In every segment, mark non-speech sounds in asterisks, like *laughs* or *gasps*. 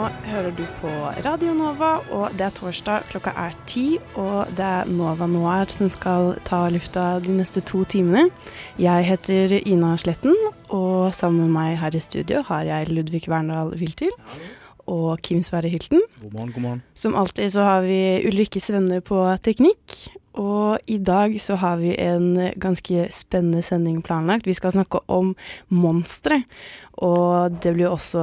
Nå hører du på Radio Nova, og det er torsdag. Klokka er ti, og det er Nova Noir som skal ta lufta de neste to timene. Jeg heter Ina Sletten, og sammen med meg her i studio har jeg Ludvig Verndal Wiltil og Kim Sverre Hylten. God morgen, god morgen. Som alltid så har vi Ulrikkes venner på teknikk. Og i dag så har vi en ganske spennende sending planlagt. Vi skal snakke om monstre. Og det blir også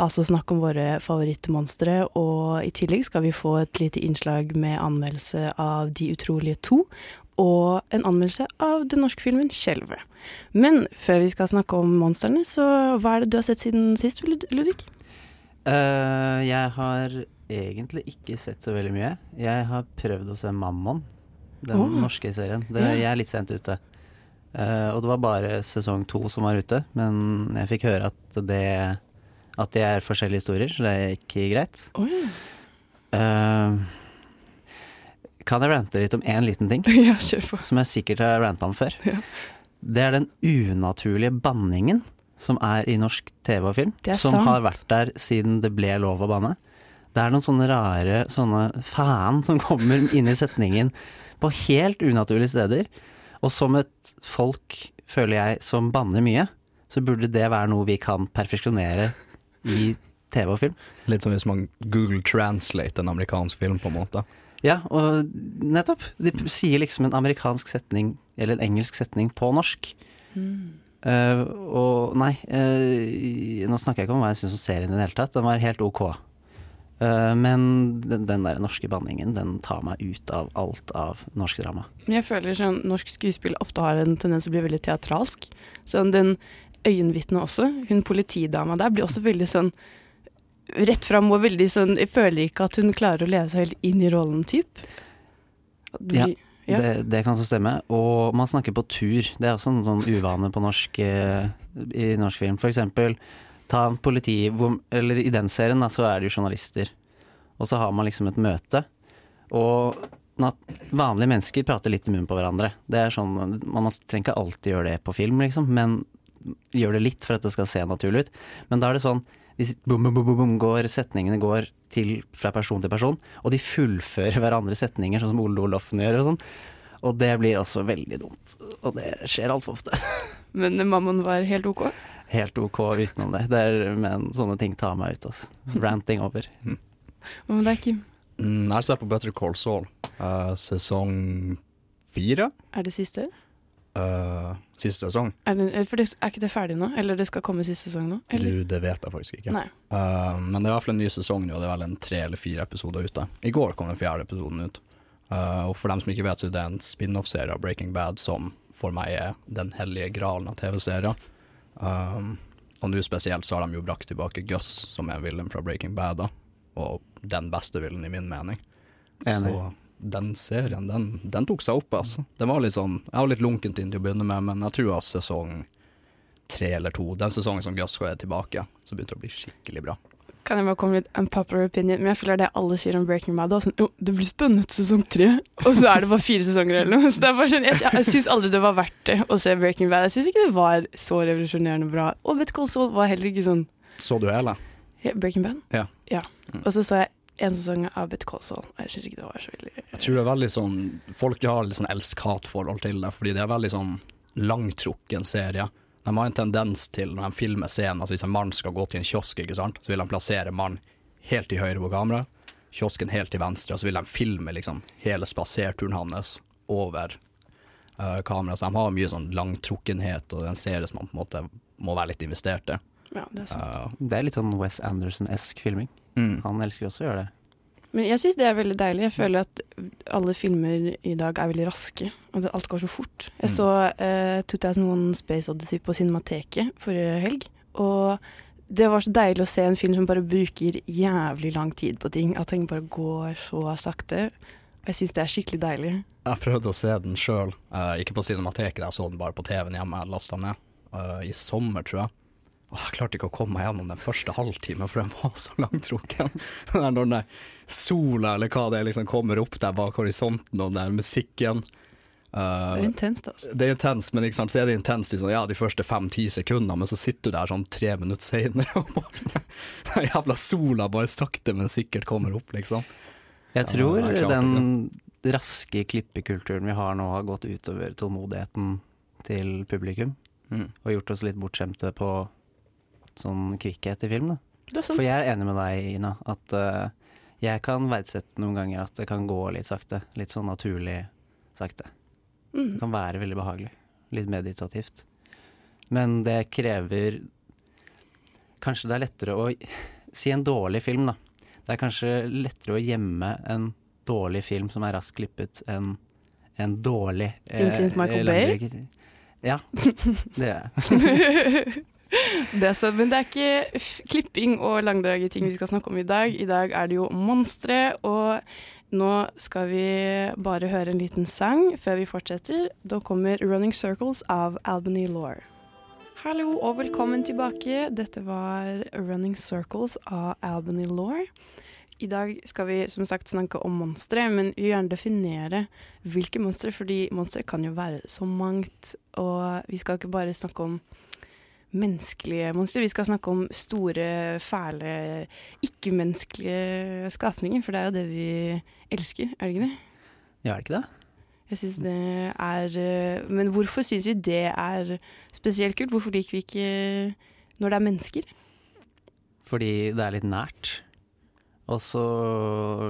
altså snakk om våre favorittmonstre. Og i tillegg skal vi få et lite innslag med anmeldelse av De utrolige to. Og en anmeldelse av den norske filmen 'Skjelvet'. Men før vi skal snakke om monstrene, så hva er det du har sett siden sist, Ludvig? Uh, jeg har egentlig ikke sett så veldig mye. Jeg har prøvd å se Mammon, den oh. norske serien. Det. Jeg er litt sent ute. Uh, og det var bare sesong to som var ute, men jeg fikk høre at det at det er forskjellige historier, så det ikke greit. yeah. uh, kan jeg rante litt om én liten ting, *laughs* Ja, kjør på. som jeg sikkert har ranta om før? Ja. Det er den unaturlige banningen som er i norsk TV og film. Som sant. har vært der siden det ble lov å banne. Det er noen sånne rare sånne faen som kommer inn i setningen på helt unaturlige steder. Og som et folk, føler jeg, som banner mye, så burde det være noe vi kan perfeksjonere i TV og film. Litt som hvis man Google Translate en amerikansk film, på en måte. Ja, og nettopp. De p- sier liksom en amerikansk setning, eller en engelsk setning, på norsk. Eh, og nei, uh, nå snakker jeg ikke om hva jeg syns om serien i det hele tatt. Den var helt ok. Eh, men den, den der norske banningen, den tar meg ut av alt av norsk drama. Men jeg føler sånn norsk skuespill ofte har en tendens til å bli veldig teatralsk. Sånn den øyenvitnet også, hun politidama der, blir også veldig sånn rett fram og veldig sånn Jeg føler ikke at hun klarer å leve seg helt inn i rollen, typ. Ja, ja. Det, det kan så stemme. Og man snakker på tur. Det er også en sånn uvane på norsk, eh, i norsk film. For eksempel, ta en politi... Eller i den serien da, så er det jo journalister. Og så har man liksom et møte. Og vanlige mennesker prater litt i munnen på hverandre. Det er sånn, Man trenger ikke alltid gjøre det på film, liksom, men gjør det litt for at det skal se naturlig ut. Men da er det sånn boom, boom, boom, bom, går, Setningene går til, fra person til person, og de fullfører hverandres setninger, sånn som Ole Olofsen gjør. Og sånn Og det blir også veldig dumt. Og det skjer altfor ofte. *laughs* Men mammon var helt OK. Helt ok utenom det. det er, men sånne ting tar meg ut. Altså. Ranting over. Hva med deg, Kim? Mm, jeg ser på Better Call Saul, Uh, sesong fire. Er det siste? Uh, siste sesong. Er, det, for det, er ikke det ferdig nå? Eller det skal komme siste sesong nå? Eller? Du, det vet jeg faktisk ikke. Nei. Eh, men det er i hvert fall en ny sesong nå, og det er vel en tre eller fire episoder ute. I går kom den fjerde episoden ut. Uh, og for dem som ikke vet, så er det en spin-off-serie av Breaking Bad som for meg er den hellige gralen av TV-serier. Um, og nå spesielt så har de jo brakt tilbake Gus, som er en villain fra Breaking Bad, da. Og den beste villain i min mening. Enig. Så den serien, den, den tok seg opp, altså. Den var litt sånn Jeg var litt lunkent inn til å begynne med, men jeg tror at sesong tre eller to, den sesongen som Gus er tilbake, så begynte det å bli skikkelig bra. Kan jeg bare komme litt unpopular opinion? Men jeg føler det alle sier om Breaking Bad. Sånn, jo, det blir spennende sesong tre, og så er det bare fire sesonger eller noe. Så det er bare sånn, jeg, jeg syns aldri det var verdt det å se Breaking Bad. Jeg syns ikke det var så revolusjonerende bra. Og Vet Call Saul var heller ikke sånn Så du hele? Ja, Breaking Bad? Ja. Ja. Og så så jeg en sesong av Saul, og jeg syns ikke det var så veldig Jeg tror det er veldig sånn Folk har litt sånn elsk-hat-forhold til det, fordi det er veldig sånn langtrukken serie. De har en tendens til, når de filmer scenen, altså hvis en mann skal gå til en kiosk, ikke sant, så vil de plassere mannen helt til høyre på kamera, kiosken helt til venstre, og så vil de filme liksom hele spaserturen hans over uh, kamera. Så de har mye sånn langtrukkenhet, og det er en serie som man på en måte må være litt investert i. Ja, det er sant. Uh, Det er litt sånn Wes Anderson-esk filming. mm. Han elsker også å gjøre det. Men jeg syns det er veldig deilig. Jeg føler at alle filmer i dag er veldig raske, og alt går så fort. Jeg Mm. så uh, 2001 Space Odyssey på Cinemateket forrige helg, Og det var så deilig å se en film som bare bruker jævlig lang tid på ting. At ting bare går så sakte. Jeg syns det er skikkelig deilig. Jeg prøvde å se den sjøl, ikke på Cinemateket, jeg så den bare på TV-en hjemme. Jeg lasta ned uh, i sommer, tror jeg. Jeg klarte ikke å komme meg gjennom den første halvtimen, for den var så langtrukken. *laughs* Når den der sola, eller hva det er, liksom kommer opp der bak horisonten, og den der musikken. Det Eh, er intenst, altså. det er intenst, men ikke sant, så er det intenst sånn, ja, de første fem-ti sekundene, men så sitter du der sånn tre minutter senere, *laughs* og bare den jævla sola bare sakte, men sikkert kommer opp, liksom. Jeg tror jeg klarte den raske klippekulturen vi har nå, har gått utover tålmodigheten til publikum. Mm. Og gjort oss litt bortskjemte på sånn kvikkhet i film. Da. For jeg er enig med deg, Ina, at uh, jeg kan verdsette noen ganger at det kan gå litt sakte. Litt sånn naturlig sakte. Mm. Det kan være veldig behagelig. Litt meditativt. Men det krever Kanskje det er lettere å Si en dårlig film, da. Det er kanskje lettere å gjemme en dårlig film som er raskt klippet, enn en dårlig eh, Inklint Michael eh, Bay? Ja, det er jeg. *laughs* *laughs* *laughs* Det er men det er ikke klipping og langdrage ting vi skal snakke om i dag. I dag er det jo monstre, og nå skal vi bare høre en liten sang før vi fortsetter. Da kommer 'Running Circles' av Albany Law. Hallo og velkommen tilbake. Dette var 'Running Circles' av Albany Law. I dag skal vi som sagt snakke om monstre, men vi vil gjerne definere hvilke monstre, fordi monstre kan jo være så mangt. Og vi skal ikke bare snakke om menneskelige monstre. Vi skal snakke om store, fæle, ikke-menneskelige skapninger, for det er jo det vi elsker, er det ikke det? Ja, er det ikke det? Jeg synes det er eh, Men hvorfor syns vi det er spesielt kult? Hvorfor liker vi ikke når det er mennesker? Fordi det er litt nært. Og så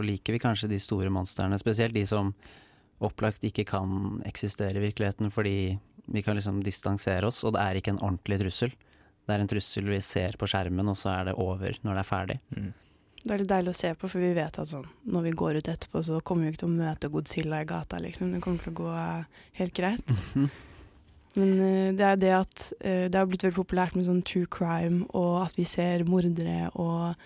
liker vi kanskje de store monstrene, spesielt de som opplagt ikke kan eksistere i virkeligheten fordi vi kan liksom distansere oss, og det er ikke en ordentlig trussel. Det er en trussel vi ser på skjermen, og så er det over når det er ferdig. Det er litt deilig å se på, for vi vet at sånn, når vi går ut etterpå, så kommer vi ikke til å møte Godzilla i gata, liksom. Det kommer til å gå eh, helt greit. *laughs* Men uh, det er det at uh, det har blitt veldig populært med sånn true crime, og at vi ser mordere, og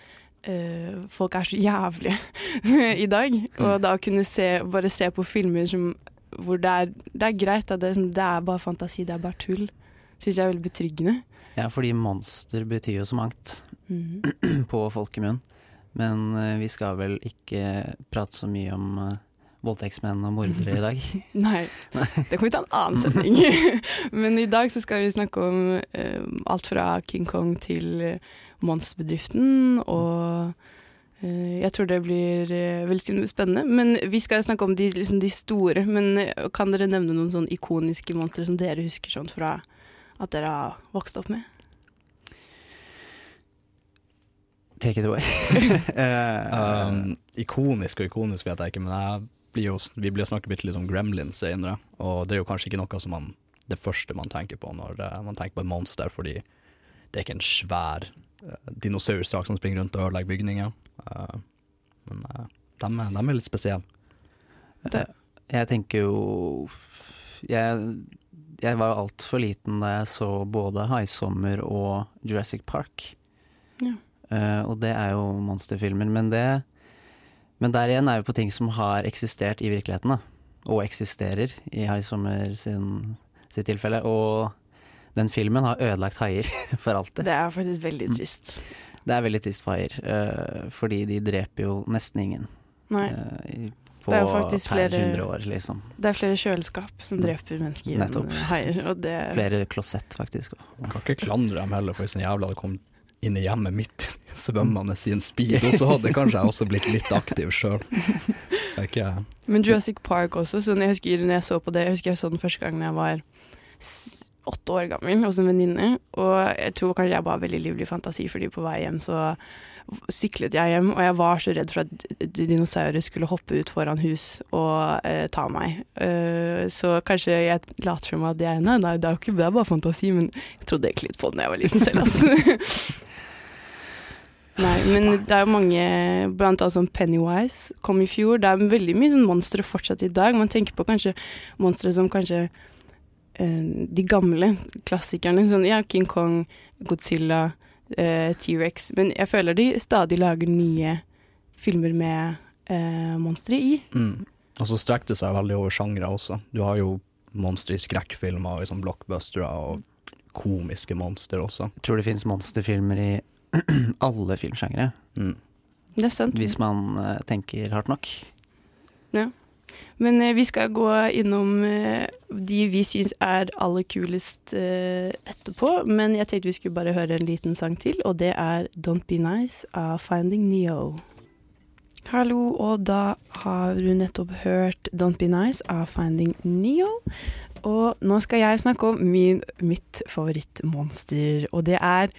eh, folk er så jævlige *laughs* i dag. Og da å kunne se, bare se på filmer som, hvor det er, det er greit, at det, sånn, det er bare fantasi, det er bare tull, syns jeg er veldig betryggende. Ja, fordi monster betyr jo så mangt Mhm. *clears throat* på folkemunn. Men uh, vi skal vel ikke prate så mye om uh, voldtektsmenn og mordere i dag. *laughs* *laughs* Nei, det kommer vi til en annen setning. *laughs* Men i dag så skal vi snakke om uh, alt fra King Kong til Monsterbedriften, og jeg tror det blir eh, veldig spennende. Men vi skal jo snakke om de, liksom de store. Men eh, kan dere nevne noen sånn ikoniske monstre som dere husker sånn fra at dere har vokst opp med? Take it away. Eh, *laughs* *laughs* Um, ikonisk og ikonisk vet jeg ikke, men jeg blir jo, vi blir snakket bitte litt om Gremlins senere, og det er jo kanskje ikke noe som man, det første man tenker på når eh, man tenker på et monster, fordi det er ikke en svær dinosaursak som springer rundt og ødelegger bygninger. Eh, men uh, de, er- de er litt spesielle. Jeg tenker jo Jeg, jeg var altfor liten da jeg så både Haisommer og Jurassic Park. Ja. Uh, og det er jo monsterfilmer, men det Men der igjen er vi på ting som har eksistert i virkeligheten, da. Og eksisterer i Haisommer sin, sitt tilfelle. Og den filmen har ødelagt haier *laughs* for alltid. Det er faktisk veldig trist. Det er veldig trist for haier, eh, fordi de dreper jo nesten ingen. Nei, Uh, på Det er jo faktisk flere- år, liksom. det er flere kjøleskap som dreper mennesker Nettopp. enn haier, og det Flere klosett, faktisk. også. Man kan ikke klandre dem heller, for hvis en jævla hadde kommet inn i hjemmet mitt svømmende i en speedo, så hadde kanskje jeg også blitt litt aktiv sjøl. Så Men Jurassic Park også, sånn jeg husker når jeg så på det Jeg husker jeg så den første gang jeg var åtte år gammel hos en venninne. Og jeg tror kanskje jeg har veldig livlig fantasi, fordi på vei hjem så syklet jeg hjem, og jeg var så redd for at dinosaurer skulle hoppe ut foran hus og eh, ta meg. Uh, så kanskje jeg later som at jeg Nei, nei, det er jo ikke det er bare fantasi, men jeg trodde egentlig litt på det da jeg var liten selv, altså. *laughs* Nei, men det er jo mange, blant annet som Pennywise kom i fjor. Det er veldig mye sånn monstre fortsatt i dag. Man tenker på kanskje monstre som kanskje de gamle klassikerne. Sånn, ja, King Kong, Godzilla, eh, T-rex. Men jeg føler de stadig lager nye filmer med eh, monstre i. Mm. Og så strekker det seg veldig over sjangre også. Du har jo monstre i skrekkfilmer og sånn blockbustere og komiske monstre også. Jeg tror det finnes monsterfilmer i *clears throat* alle filmsjangre. Mm. Det er sant. hvis man uh, tenker hardt nok. Men eh, vi skal gå innom eh, de vi syns er aller kulest eh, etterpå. Men jeg tenkte vi skulle bare høre en liten sang til, og det er Don't Be Nice av Finding Neo. Hallo, og da har du nettopp hørt Don't Be Nice av Finding Neo. Og nå skal jeg snakke om min, mitt favorittmonster, og det er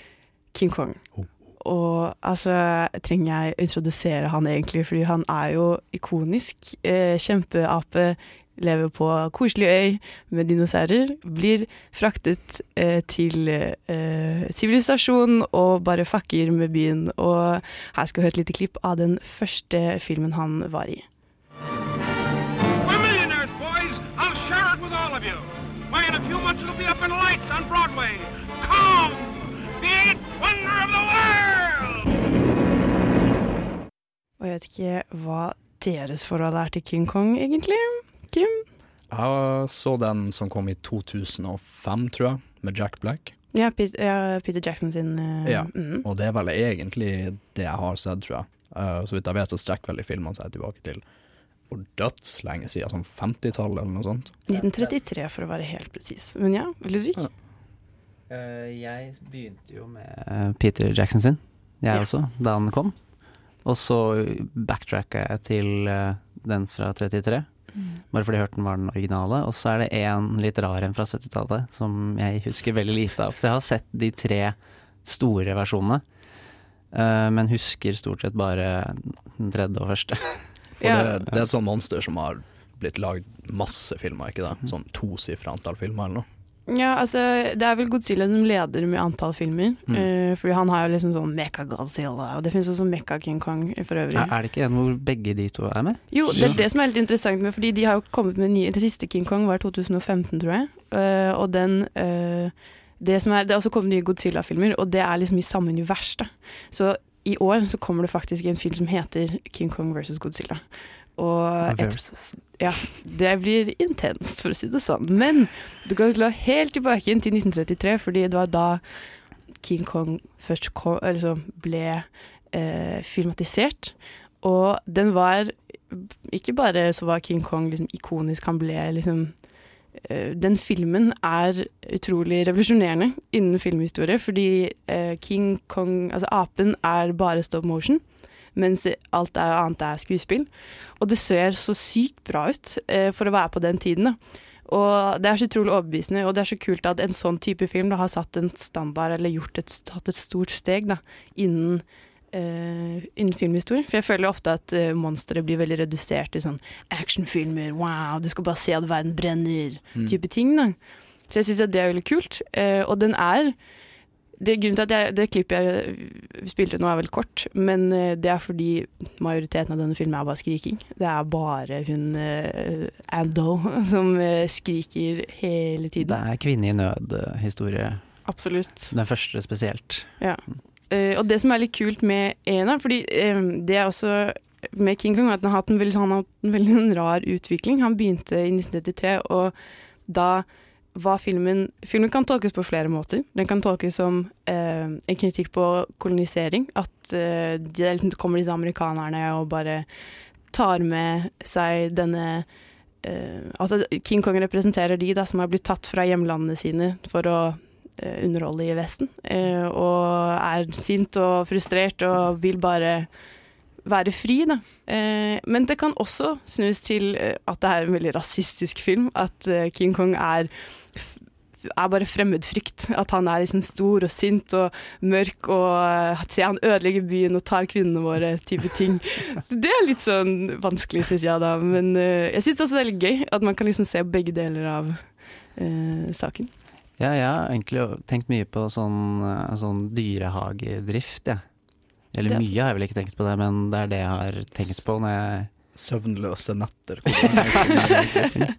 King Kong. Oh. Og altså, trenger jeg introdusere han egentlig, fordi han er jo ikonisk. Eh, kjempeape, lever på koselig øy med dinosaurer. Blir fraktet eh, til eh, sivilisasjon og bare fucker med byen. Og her skal vi høre et lite klipp av den første filmen han var i. Why, in a few months it'll be up in lights on Broadway. Come, the eighth wonder of the world! Og jeg vet ikke hva deres forhold er til King Kong, egentlig. Kim? Jeg så den som kom i 2005, tror jeg, med Jack Black. Ja, Peter, ja, Peter Jackson sin uh, Ja. mm. Og det er vel egentlig det jeg har sett, tror jeg. Uh, så vidt jeg vet, så strekker veldig filmene seg tilbake til for dødslenge siden, sånn 50-tallet eller noe sånt. 1933, for å være helt presis. Men ja, Ludvig? Ja. Uh, jeg begynte jo med Peter Jackson sin, jeg Ja. også, da han kom. Og så backtracka jeg til eh, den fra 33, bare fordi jeg hørte den var den originale. Og så er det en litt rar en fra 70-tallet som jeg husker veldig lite av. Så jeg har sett de tre store versjonene, eh, men husker stort sett bare den tredje og første. *laughs* For Ja. det, det er et sånt monster som har blitt lagd masse filmer, ikke det? Sånn tosifra antall filmer eller noe. Ja, altså, det er vel Godzilla som leder med antall filmer. Mm. Uh, fordi han har jo liksom sånn Mecha-Godzilla, og det finnes også Mecha-King Kong for øvrig. Er, er det ikke en hvor begge de to er med? Jo, det er det som er litt interessant med, fordi de har jo kommet med nye Det siste King Kong var 2015, tror jeg. Uh, og den uh, det, som er, det er også kommet nye Godzilla-filmer, og det er liksom i samme univers. da. Så i år så kommer det faktisk en film som heter King Kong versus Godzilla. Og et, ja, det blir intenst, for å si det sånn. Men du kan slå helt tilbake inn til 1933, fordi det var da King Kong først kom, altså ble eh, filmatisert. Og den var Ikke bare så var King Kong liksom ikonisk, han ble liksom eh, Den filmen er utrolig revolusjonerende innen filmhistorie, fordi eh, King Kong, altså apen, er bare stop motion. Mens alt annet er skuespill. Og det ser så sykt bra ut eh, for å være på den tiden. Da. Og det er så utrolig overbevisende, og det er så kult at en sånn type film da, har satt en standard, eller gjort et, tatt et stort steg da, innen, eh, innen filmhistorie. For jeg føler ofte at eh, monstre blir veldig redusert til sånn actionfilmer, wow, du skal bare se at verden brenner, type ting. da. Så jeg syns det er veldig kult. Eh, og den er det, grunnen til at jeg, det klippet jeg spilte nå er veldig kort, men eh, det er fordi majoriteten av denne filmen er bare skriking. Det er bare hun uh, Ando *laughs* som eh, skriker hele tiden. Det er kvinne i nød-historie. Absolutt. Den første spesielt. Ja. Uh, og det som er litt kult med Ena, fordi eh, det er også med King Kong, at han har hatt en veldig, han har hatt en veldig *laughs* rar utvikling. Han begynte i 1933, og da var filmen Filmen kan tolkes på flere måter. Den kan tolkes som eh, en kritikk på kolonisering. At eh, det liksom kommer disse amerikanerne og bare tar med seg denne eh, Altså King Kong representerer de da som har blitt tatt fra hjemlandene sine for å eh, underholde i Vesten. Eh, og er sint og frustrert og vil bare være fri, da. Eh, men det kan også snus til eh, at det er en veldig rasistisk film. At eh, King Kong er er bare fremmedfrykt. At han er liksom stor og sint og mørk og uh, se han ødelegger byen og tar kvinnene våre, type ting. Så *laughs* det er litt sånn vanskelig, syns jeg da. Men eh, jeg syns også det er litt gøy at man kan liksom se begge deler av eh, saken. Ja, jeg har egentlig tenkt mye på sånn, eh, sånn dyrehagedrift, jeg. Eller Det er mye har jeg vel ikke tenkt på det, men det er det jeg har tenkt på når jeg Søvnløse netter. er egentlig?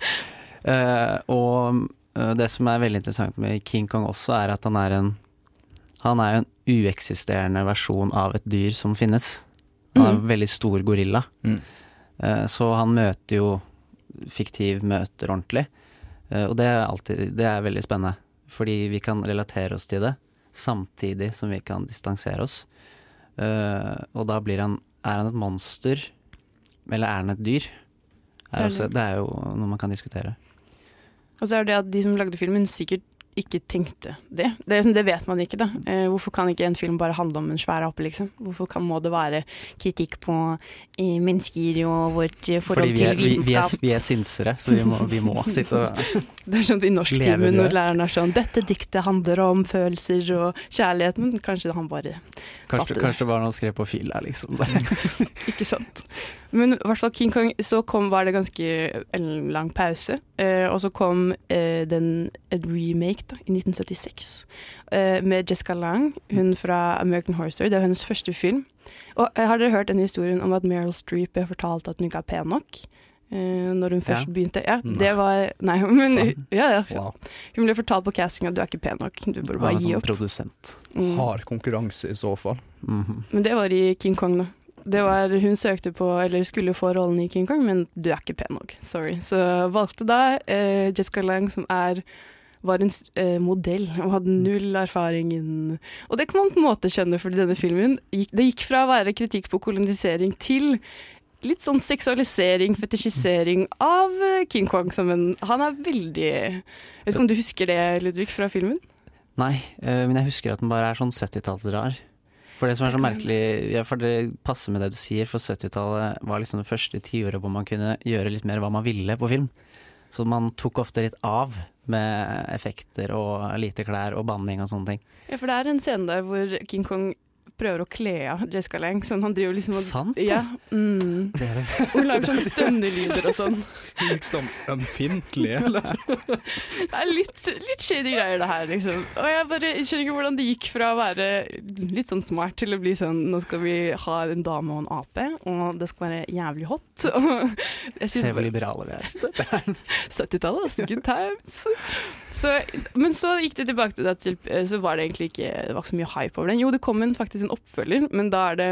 Eh, og Eh, Det som er veldig interessant med King Kong også, er at han er en Han er jo en ueksisterende versjon av et dyr som finnes. Han er en veldig stor gorilla. Mm. Uh, Så han møter jo fiktiv møter ordentlig. Eh, Og det er alltid Det er veldig spennende. Fordi vi kan relatere oss til det, samtidig som vi kan distansere oss. Eh, Og da blir han Er han et monster, eller er han et dyr? Er også, det er jo noe man kan diskutere. Og så er det at de som lagde filmen sikkert ikke tenkte det. Det, sånn, det vet man ikke, da. Eh, hvorfor kan ikke en film bare handle om en svær ape, liksom? Hvorfor kan, må det være kritikk på mennesker og vårt eh, forhold Fordi vi er, til vi, vi, er, vi er synsere, så vi må, vi må *laughs* sitte og Det er sånn i norsktimen når læreren er sånn 'Dette diktet handler om følelser og kjærlighet', men kanskje han bare Kanskje, kanskje det var noe skrev på fylla, liksom. *laughs* Ikke sant. Men i hvert fall King Kong, så kom, var det ganske en lang pause. Eh, og så kom eh, den, et remake da, i 1976 eh, med Jessica Lang, hun fra American Horror Story. Det var hennes første film. Og eh, Har dere hørt den historien om at Meryl Streep ble fortalt at hun ikke er pen nok? Eh, når hun først Ja. begynte. Ja, Nei. det var Nei, *laughs* men sånn. ja, ja. Wow. Hun ble fortalt på casting at du er ikke pen nok. Du burde bare er gi sånn opp. produsent. Mm. Hard konkurranse i så fall. Mhm. Men det var i King Kong, da. Det var, hun søkte på, eller skulle få rollen i King Kong, men du er ikke pen nok. Sorry. Så valgte da eh, Jessica Lang, som er var en eh, modell og hadde null erfaring innen Og det kan man på en måte skjønne, fordi denne filmen gikk, det gikk fra å være kritikk på kolonisering til litt sånn seksualisering, fetisjisering av eh, King Kong som en Han er veldig Jeg vet ikke om du husker det, Ludvig, fra filmen? Nei, eh, men jeg husker at den bare er sånn 70-tallsrar. For det som er så merkelig ja, For det passer med det du sier, for 70-tallet var liksom det første tiåret hvor man kunne gjøre litt mer hva man ville på film. Så man tok ofte litt av med effekter og lite klær og banning og sånne ting. Ja, for det er en scene der hvor King Kong prøver å kle av Jessica Lang. Sånn, han driver liksom og Sant det? Ja. Mm. Hun lager sånn stønnelyder og sånn. Liksom ømfintlig, eller? *laughs* Det er litt, litt shady greier, det her, liksom. Og jeg bare skjønner ikke hvordan det gikk fra å være litt sånn smart til å bli sånn Nå skal vi ha en dame og en ape, og det skal være jævlig hot. *laughs* Og jeg synes Se hvor liberale vi er. *laughs* 70-tallet, altså. Good times. Så, men så gikk det tilbake til det til eh, Så var det egentlig ikke Det var ikke så mye hype over den. Jo, det kom en, faktisk en oppfølger, men da er det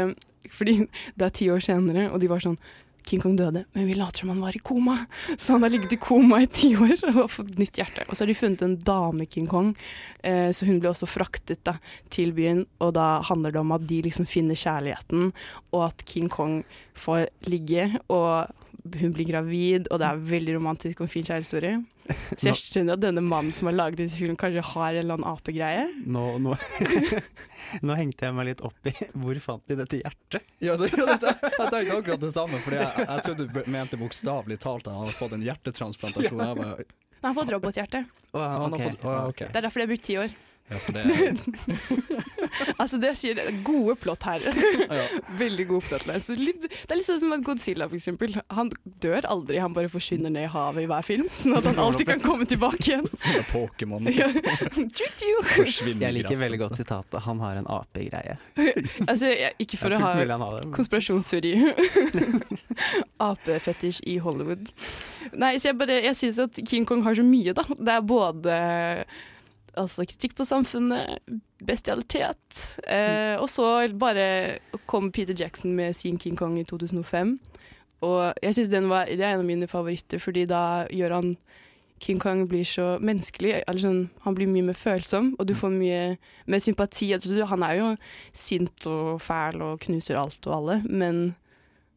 Fordi det er ti år senere, og de var sånn King Kong døde, men vi later som han var i koma. Så han har ligget i koma i ti år og fått nytt hjerte. Og så har de funnet en dame-King Kong, eh, så hun ble også fraktet da, til byen. Og da handler det om at de liksom finner kjærligheten, og at King Kong får ligge, og hun blir gravid, og det er veldig romantisk og en fin kjærestehistorie. Så jeg skjønner at denne mannen som har laget disse filmene, kanskje har en eller annen apegreie. Nå, nå, *laughs* nå hengte jeg meg litt opp i Hvor fant de dette hjertet? Ja, det, det, det, jeg tenkte akkurat det samme, for jeg, jeg trodde du mente bokstavelig talt at han hadde fått en hjertetransplantasjon. Jeg bare, Han har fått robothjerte. Oh, okay. oh, ok. fått, å, ja, ok. Det er derfor de har brukt ti år. Ja, for det, *laughs* Altså det sier det. Gode plott her. *laughs* Veldig gode plott Altså, litt, det er litt sånn som at Godzilla, for eksempel. Han dør aldri, han bare forsvinner ned i havet i hver film. Sånn at han alltid kan komme tilbake igjen. Sånn er Pokémon. Liksom. *laughs* Jeg liker veldig godt sitatet 'han har en apegreie'. Altså, jeg, ikke for å er ha konspirasjonsteori. Apefetisj i Hollywood. Nei, så jeg bare Jeg syns at King Kong har så mye, da. Det er både altså, kritikk på samfunnet, bestialitet, eh, og så bare kom Peter Jackson med sin King Kong i 2005. Og jeg synes den var, det er en av mine favoritter, fordi da gjør han King Kong blir så menneskelig. Sånn, han blir mye mer følsom, og du får mye mer sympati. Altså, han er jo sint og fæl og knuser alt og alle, men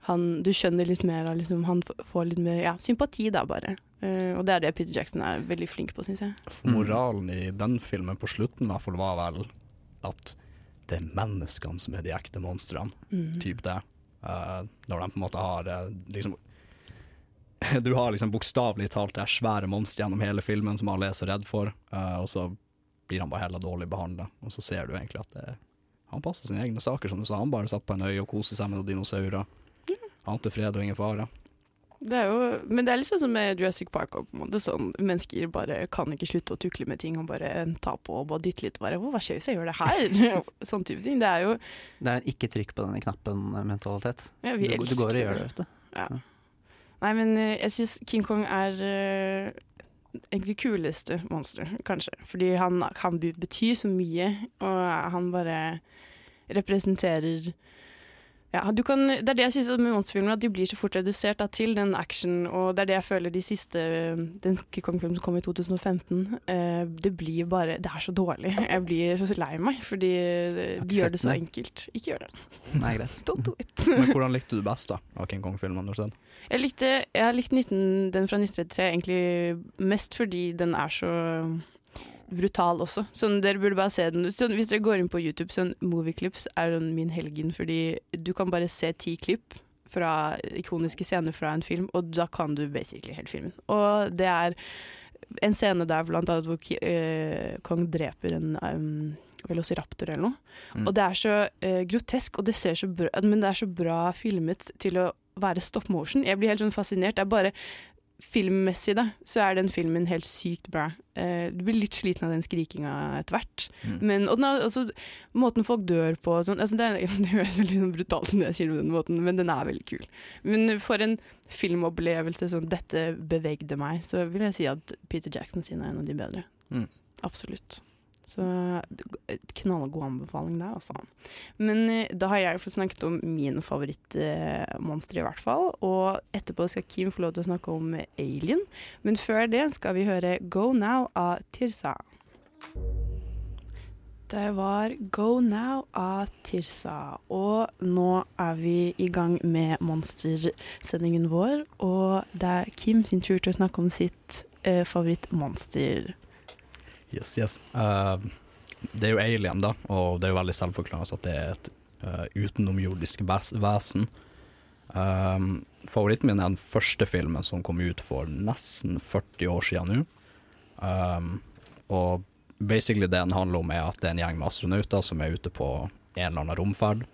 han, du skjønner litt mer liksom, Han får litt mer ja, sympati, da, bare. Eh, og det er det Peter Jackson er veldig flink på, syns jeg. Moralen i den filmen på slutten i hvert fall var vel at det er menneskene som er de ekte monstrene. Mm. Typ det. Uh, når de på en måte har uh, liksom *laughs* Du har liksom bokstavelig talt det svære monsteret gjennom hele filmen som alle er så redd for, og så blir han bare heller dårlig behandla. Og så ser du egentlig at det, han passer sine egne saker, som du sa. Han bare satt på en øy og koste seg med noen dinosaurer. Ante fred og ingen fare. Det jo, men det er litt sånn som med Jurassic Park. på en måte, sånn, mennesker bare kan ikke slutte å tukle med ting og bare ta på og bare dytte litt. Bare, hva skjer hvis jeg gjør det her? *laughs* sånn type ting. Det er jo Det er en ikke trykk på denne knappen-mentalitet. ja, Du, du går og gjør det, vet du. Ja. Nei, men eh, jeg syns King Kong er eh, egentlig kuleste monsteret, kanskje. Fordi han kan be- bety så mye, og han bare representerer ja, du kan, Det er det jeg synes med monsterfilmer, at de blir så fort redusert da, til den action, og det er det jeg føler de siste Den Kong-filmen som kom i 2015, eh, det blir bare Det er så dårlig. Jeg blir så lei meg, fordi de gjør det så enkelt. Ikke gjør det. Nei, greit. *laughs* Don't do it. Men hvordan likte du best da av King Kong-filmen? du har sett? Jeg likte jeg har likt 19, den fra 1933 egentlig mest fordi den er så brutal også. Sånn, dere burde bare se den. Sånn, hvis dere går inn på YouTube, sånn movieclips er sånn min helgen, fordi du kan bare se ti klipp fra ikoniske scener fra en film, og da kan du basically hele filmen. Og det er en scene der blant annet hvor eh, Kong dreper en um, velociraptor eller noe. Mm. Og det er så uh, grotesk, og det ser så bra, men det er så bra filmet til å være stop motion. Jeg blir helt sånn fascinert. Det er bare filmmessig, da, så er den filmen helt sykt bra. Uh, du blir litt sliten av den skrikinga etter hvert. Mm. Men og den er, altså, måten folk dør på sånn altså, det, er, *laughs* det høres veldig sånn brutalt ut når jeg sier det på den måten, men den er veldig kul. Men for en filmopplevelse sånn dette bevegde meg, så vil jeg si at Peter Jackson sin er en av de bedre. Mm. Absolutt. Så knallgod anbefaling der, altså. Men eh, da har jeg fått snakket om min favorittmonster, i hvert fall. Og etterpå skal Kim få lov til å snakke om Alien. Men før det skal vi høre Go Now av Tirsa. Det var Go Now av Tirsa. Og nå er vi i gang med monstersendingen vår. Og det er Kim sin tur til å snakke om sitt eh, favorittmonster. Yes, yes. Uh, det er jo alien, da, og det er jo veldig selvforklarende at det er et uh, utenomjordisk vesen. Um, favoritten min er den første filmen som kom ut for nesten 40 år siden nå. Um, og basically det den handler om, er at det er en gjeng med astronauter som er ute på en eller annen romferd.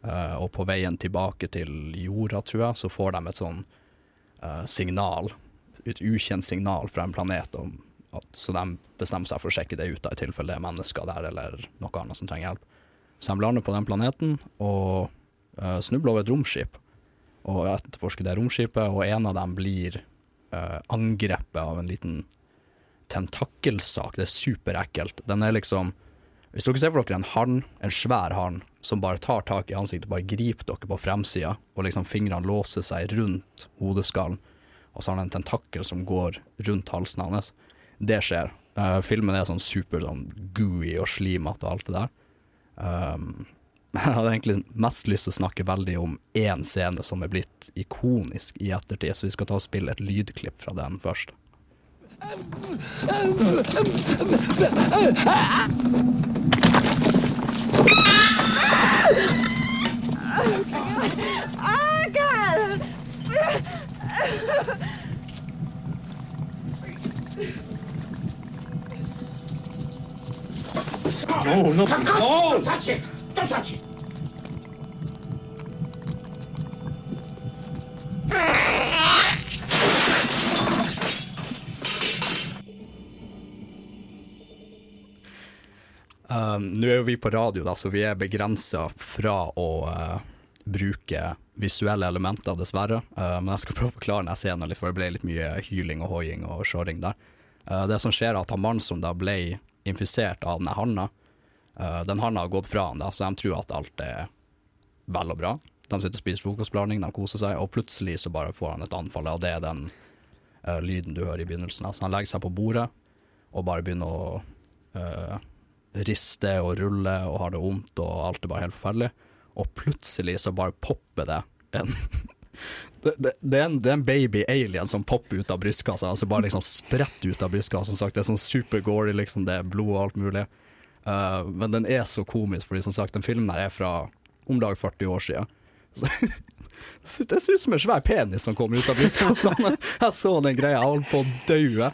Uh, og på veien tilbake til jorda, tror jeg, så får de et sånn uh, signal, et ukjent signal fra en planet om så de bestemmer seg for å sjekke det ut, da, i tilfelle det er mennesker der eller noe annet som trenger hjelp. Så de lander på den planeten og uh, snubler over et romskip og etterforsker det romskipet, og en av dem blir uh, angrepet av en liten tentakkelsak. Det er superekkelt. Den er liksom Hvis dere ser for dere en hann, en svær hann, som bare tar tak i ansiktet, bare griper dere på fremsida, og liksom fingrene låser seg rundt hodeskallen, og så har han en tentakkel som går rundt halsen hans. Det skjer. Uh, filmen er sånn super sånn gooey og slimete og alt det der. Um, *laughs* jeg hadde egentlig mest lyst til å snakke veldig om én scene som er blitt ikonisk i ettertid, så vi skal ta og spille et lydklipp fra den først. No, no, no! Don't touch it! Don't touch it! Um, Nå er jo vi på radio, da, så vi er begrensa fra å uh, bruke visuelle elementer, dessverre. Uh, men jeg skal prøve å forklare denne scenen litt, for det ble litt mye hyling og hoiing og sjåring der. Uh, det som skjer, er at han mannen som da ble infisert av denne handa, Uh, den handa har gått fra han, da, så de tror at alt er vel og bra. De sitter og spiser frokostblanding, de koser seg, og plutselig så bare får han et anfall, og det er den uh, lyden du hører i begynnelsen. Altså, han legger seg på bordet og bare begynner å uh, riste og rulle og har det vondt, og alt er bare helt forferdelig. Og plutselig så bare popper det en *laughs* det, det, det, er en, det er en baby alien som popper ut av brystkassa, altså bare liksom spretter ut av brystkassa. Sagt, det er sånn super gory, liksom, det er blod og alt mulig. Uh, men den er så komisk, fordi som sagt, den filmen her er fra om lag 40 år siden. *laughs* Det ser ut som en svær penis som kommer ut av brystkassa. *laughs* Jeg så den greia, jeg holdt på å daue.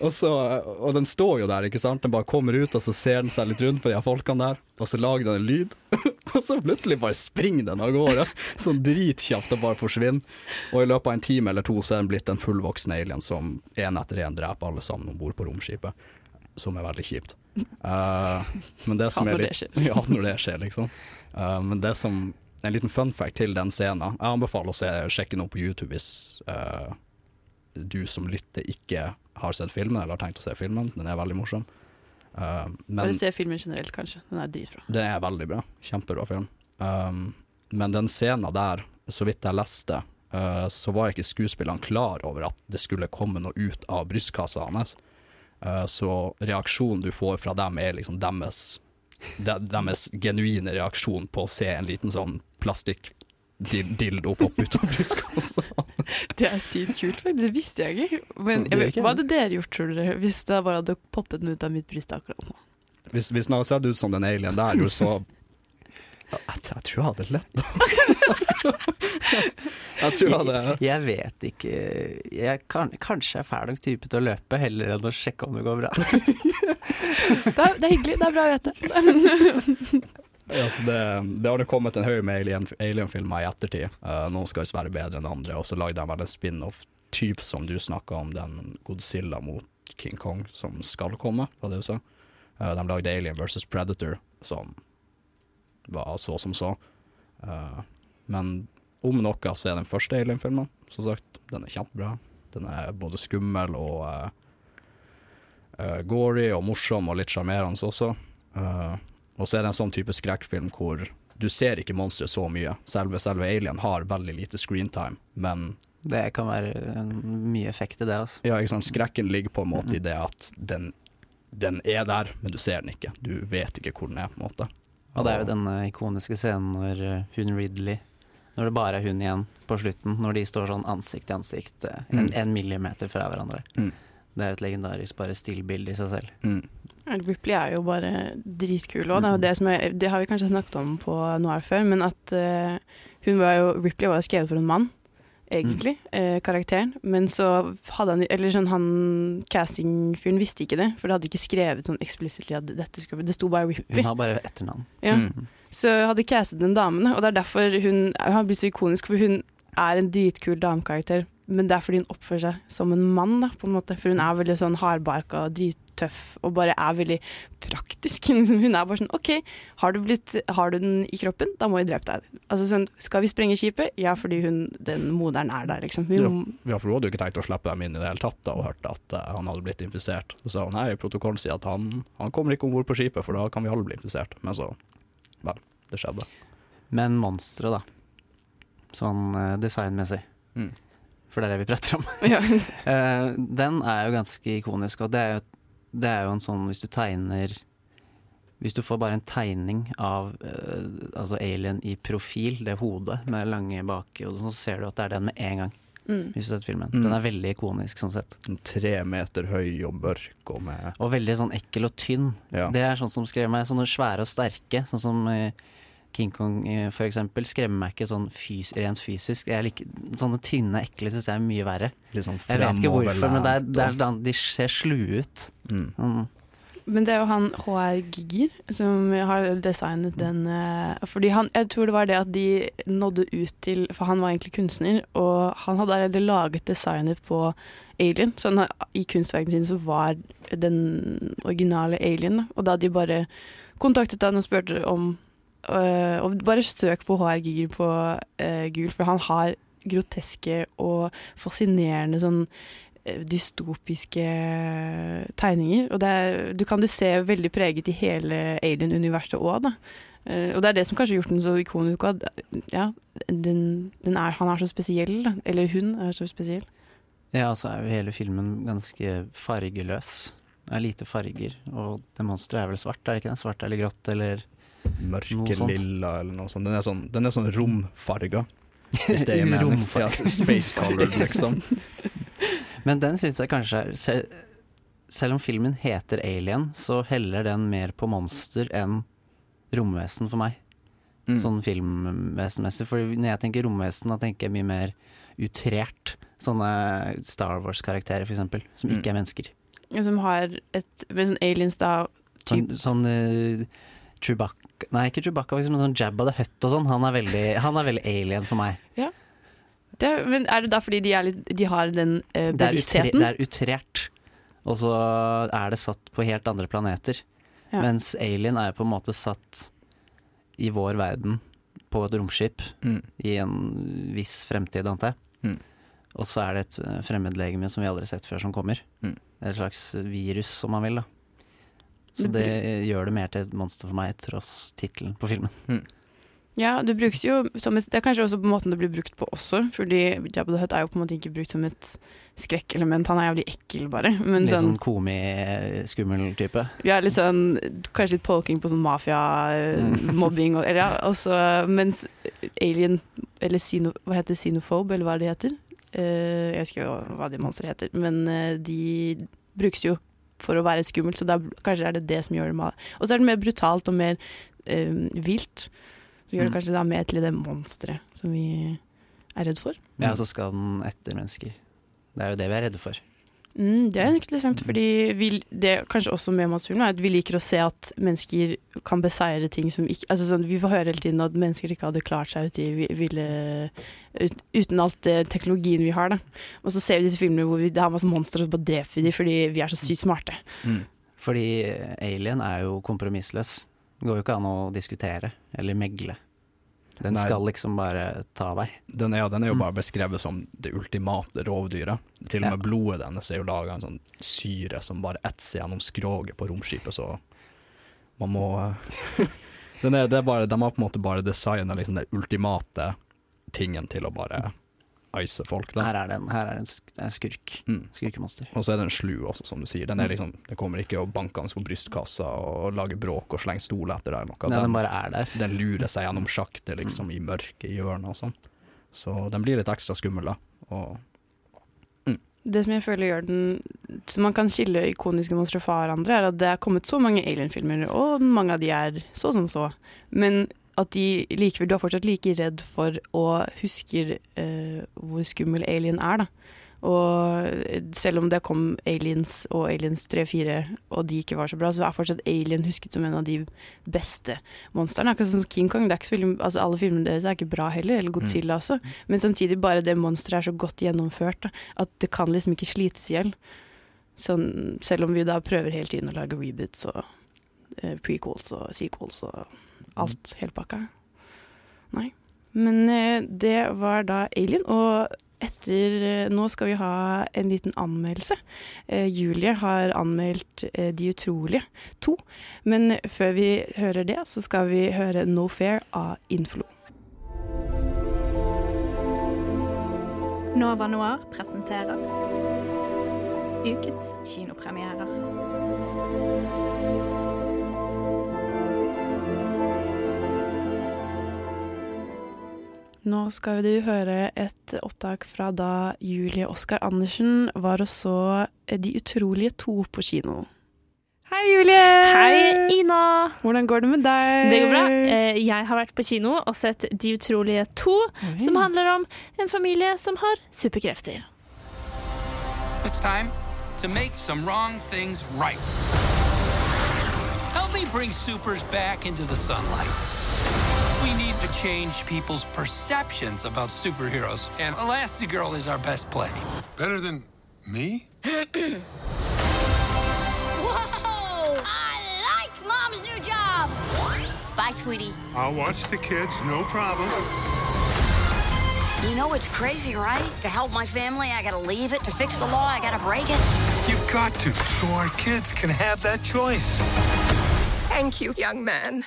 Og, så, og den står jo der, ikke sant. Den bare kommer ut, og så ser den seg litt rundt på de her folkene der, og så lager den en lyd. *laughs* Og så plutselig bare springer den av gårde, sånn dritkjapt og bare forsvinner. Og i løpet av en time eller to så er den blitt en fullvoksen alien som én etter én dreper alle sammen om bord på romskipet. Som er veldig kjipt. Uh, men det som Ja, er det litt skjer. Ja, når det skjer, liksom. Uh, men det som En liten fun fact til den scenen. Jeg anbefaler å se, sjekke noe på YouTube hvis, uh, du som lytter ikke har sett filmen eller har tenkt å se filmen. Den er veldig morsom. Uh, men Bare se filmen generelt, kanskje. Den er dritbra. den er veldig bra. Kjempebra film. Um, men den scenen der, så vidt jeg leste, uh, så var ikke skuespillerne klar over at det skulle komme noe ut av brystkassa hans. Uh, så reaksjonen du får fra dem, er liksom deres, de, deres genuine reaksjon på å se en liten sånn plastikk dildo poppe ut av brystkassa. *laughs* Det er sykt kult, faktisk. Det visste jeg ikke. Men jeg vet, hva hadde dere gjort, tror dere, hvis det bare hadde poppet den ut av mitt bryst akkurat nå? Hvis, hvis den hadde sett ut som den alien der, så jeg, jeg tror jeg hadde lett. *laughs* jeg tror jeg hadde Jeg vet ikke jeg kan, Kanskje jeg er fæl nok type til å løpe, heller enn å sjekke om det går bra. *laughs* Det er, det er hyggelig. Det er bra å vite. *laughs* Ja, det, det har det kommet en haug med alien- alien-filmer i ettertid. Uh, noen skal visst være bedre enn andre, og så lagde de vel en spin-off typ som du snakka om, den Godzilla mot King Kong som skal komme, var det du sa? Eh, de lagde Alien versus Predator, som var så som så. Uh, men om noe så er den første Alien-filmen, som sagt, den er kjempebra. Den er både skummel og uh, uh, gory og morsom og litt sjarmerende også. Og så er det en sånn type skrekkfilm hvor du ser ikke monsteret så mye. Selve, selve Alien har veldig lite screentime, men Det kan være en- mye effekt i det. Altså. ja, ikke sant? skrekken ligger på en måte i det at den, den er der, men du ser den ikke. Du vet ikke hvor den er, på en måte. Og det er jo denne ikoniske scenen når eh, hun Ridley Når det bare er hun igjen på slutten, når de står sånn ansikt til ansikt eh, en, Mm. en millimeter fra hverandre. Mm. Det er jo et legendarisk bare stillbilde i seg selv. Mm. Ripley er jo bare dritkul òg. Det, er det, det har vi kanskje snakket om på Noir før, men at uh, hun var jo Ripley var jo skrevet for en mann, egentlig, eh, karakteren. Men så hadde han Eller sånn han castingfyren visste ikke det, for det hadde ikke skrevet sånn eksplisitt at dette skulle Det sto bare Whippy. Hun har bare etternavn. Ja. Mm. Så hadde castet den damen, og det er derfor hun har blitt så ikonisk, for hun er en dritkul damekarakter. Men det er fordi hun oppfører seg som en mann, da, på en måte. For hun er veldig sånn hardbarka og drittøff, og bare er veldig praktisk. *laughs* Liksom, Hun er bare sånn OK, har du, blitt, har du den i kroppen, da må jeg drepe deg. Altså sånn, Skal vi sprenge skipet? Ja, fordi hun, den moderen er der, liksom. Hun, Ja, for hun hadde jo ikke tenkt å slippe dem inn i det hele tatt da hun hørte at uh, han hadde blitt infisert. Så sa hun nei, protokollen sier at han, han kommer ikke om bord på skipet, for da kan vi alle bli infisert. Men så, vel, det skjedde. Men monsteret, da. Sånn eh, designmessig. Mm. For det er det vi prater om. ja. *laughs* Eh, den er jo ganske ikonisk, og det er jo, det er jo en sånn hvis du tegner Hvis du får bare en tegning av eh, altså alien i profil, det hodet med lange baki, og så ser du at det er den med en gang. mm. Hvis du har sett filmen. Mm. Den er veldig ikonisk sånn sett. Sånn Tre meter høy og mørk og med Og veldig sånn ekkel og tynn. Ja. Det er sånn som skrev meg. Sånne svære og sterke, sånn som eh, King Kong f.eks. for eksempel, skremmer meg ikke sånn fys rent fysisk. Jeg liker, sånne tynne, ekle syns jeg er mye verre. sånn Jeg vet ikke hvorfor, men det er, det er, sånn- de ser slue ut. mm. Mm. Men det er jo han HR Giger som har designet den eh, Fordi han, jeg tror det var det at de nådde ut til For han var egentlig kunstner, og han hadde allerede laget designet på Alien. Så han, i kunstverkene sine så var den originale Alien. Og da de bare kontaktet han og spurte om øh, Og bare søk på HR Giger på uh, Google, for han har groteske og fascinerende sånn eh, dystopiske tegninger. Og er, du kan du se veldig preget i hele Alien-universet òg, da. Og det er det som kanskje har gjort den så ikonisk. Ja, den, den er, han er så spesiell. Eller hun er så spesiell. Ja, så er jo hele filmen ganske fargeløs. Det er lite farger, og det monsteret er vel svart, er det ikke det? Svart eller grått eller Noe Mørke lilla eller noe sånt. Den er sånn, den er sånn romfarga. Hvis det er. *laughs* Romfarga. *laughs* Ja, space colored, liksom. *laughs* Men den syns jeg kanskje er se, Selv om filmen heter Alien, så heller den mer på monster enn romvesen for meg. Mm. Sånn filmvesenmessig. For når jeg tenker romvesen, da tenker jeg mye mer utrert. Sånne Star Wars-karakterer, eksempel, som Mm. ikke er mennesker. Som har et sånn aliens, da. Sånn, Typ. sånn uh, Chewbacca Nei, ikke Chewbacca, liksom, men sånn Jabba the Hutt og sånn. Han han er veldig alien for meg. Det er, men er det da fordi de, er litt, de har den eh, Det er, utre, det er utrert, og så er det satt på helt andre planeter. Ja. Mens Alien er på en måte satt i vår verden på et romskip Mm. i en viss fremtid, antar jeg. Mm. Og så er det et eh, fremmedlegeme som vi aldri har sett før, som kommer. Mm. Et slags virus, om man vil. da Så Det det gjør det mer til et monster for meg, tross tittelen på filmen. Ja, det brukes jo som et Det er kanskje også på måten det blir brukt på også, fordi Jabba the Hutt er jo på en måte ikke brukt som et skrekkelement. Han er jævlig ekkel, bare. Men Litt sånn, sånn komi-skummel type. ja, litt sånn Kanskje litt polking på sånn mafia-mobbing, og, eller ja, også, mens Alien, eller Sino, hva heter Xenophobe, eller hva det heter Uh, Jeg husker ikke hva de monstrene heter, men uh, de brukes jo for å være skummelt, så da, kanskje er det det som gjør det mal. Og så er det mer brutalt og mer eh, vilt. Så gjør det Mm. kanskje da mer til det monsteret som vi er redd for. Ja, og så skal den etter mennesker. Det er jo det vi er redde for. Mm, det er interessant, fordi vi, det er kanskje også med Madsfilm, er at vi liker å se at mennesker kan beseire ting som ikke altså sånn, Vi får høre hele tiden at mennesker ikke hadde klart seg ute ville ut, uten alt teknologien vi har. Da. Og så ser vi disse filmene hvor vi, det er masse monstre, og så bare dreper vi dem fordi vi er så sykt smarte. Mm. Fordi Alien er jo kompromissløs. Det går jo ikke an å diskutere eller megle. Den Nei. skal liksom bare ta deg. Den er, den er jo Mm. bare beskrevet som det ultimate rovdyret. Til og med Ja. blodet hennes er jo laga en sånn syre som bare etser gjennom skroget på romskipet, så man må *laughs* den er, det er bare, De har på en måte bare designa liksom den ultimate tingen til å bare ice folk. Da. Her er den, her er det en sk- det skurk. Mm. Skurkemonster. Og så er den slu også, som du sier. Den er liksom, det kommer ikke og banker hans på brystkassa og lager bråk og slenger stoler etter deg. Noe. Nei, den bare er der. den lurer seg gjennom sjaktet liksom, i mørket i hjørnet og sånn. Så den blir litt ekstra skummel, da. Og Det som jeg føler gjør den Så man kan skille ikoniske monstre fra hverandre, er at det er kommet så mange Alien-filmer, og mange av de er så som så. Men at de likevel Du er fortsatt like redd for og husker eh, hvor skummel Alien er, da. Og selv om det kom Aliens og Aliens 3-4, og de ikke var så bra, så er fortsatt Alien husket som en av de beste monstrene. Akkurat som King Kong. Er veldig, altså Alle filmene deres er ikke bra heller, eller Godzilla også. Men samtidig bare det monsteret er så godt gjennomført da, at det kan liksom ikke slites i hjel. Sånn, selv om vi da prøver hele tiden å lage reboots og eh, prequels og sequels og alt hele pakka. Nei. Men eh, det var da Alien, og etter eh, Nå skal vi ha en liten anmeldelse. Eh, Julie har anmeldt eh, De utrolige to. Men før vi hører det, så skal vi høre No Fair av Inflo. Nova Noir presenterer ukens kinopremierer. Nå skal du høre et opptak fra da Julie Oskar Andersen var og så De utrolige to på kino. Hei, Julie! Hei, Ina! Hvordan går det med deg? Det går bra. Eh, Jeg har vært på kino og sett De utrolige to, som handler om en familie som har superkrefter. It's time to make some wrong things right. Help me bring supers back into the sunlight. We need to change people's perceptions about superheroes, and Elastigirl is our best play. Better than me? *clears throat* Whoa! I like Mom's new job! Bye, sweetie. I'll watch the kids, no problem. You know it's crazy, right? To help my family, I gotta leave it. To fix the law, I gotta break it. You've got to, so our kids can have that choice. Thank you, young man.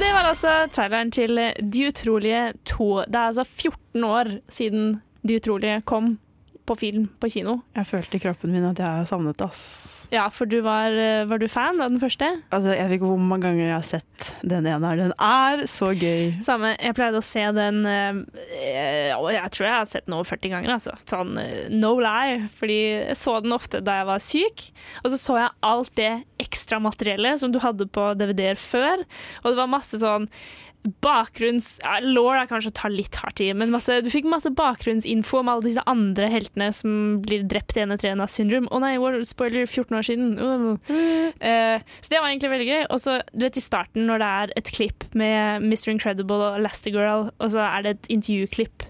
Det var altså traileren til De utrolige to. Det er altså 14 år siden De utrolige kom på film på kino. Jeg følte i kroppen min at jeg savnet det, ass. Ja, for du var, eh, var du fan av den første? Altså, jeg vet ikke hvor mange ganger jeg har sett den ene her. Den er så gøy. Samme. Jeg pleide å se den øh, Jeg tror jeg har sett den over 40 ganger, altså. Sånn eh, no lie. Fordi jeg så den ofte da jeg var syk. Og så så jeg alt det ekstramateriellet som du hadde på DVD-er før. Og det var masse sånn bakgrunns... Ja, law er kanskje å ta litt hardt i, men masse, du fikk masse bakgrunnsinfo om alle disse andre heltene som blir drept i ene treene av syndrom. Å nei, war- spoiler 14 år siden. Uh. *laughs* Uh, så det var egentlig veldig gøy. Og så, du vet i starten når det er et klipp med Mr. Incredible og Elastigirl, og så er det et intervjuklipp.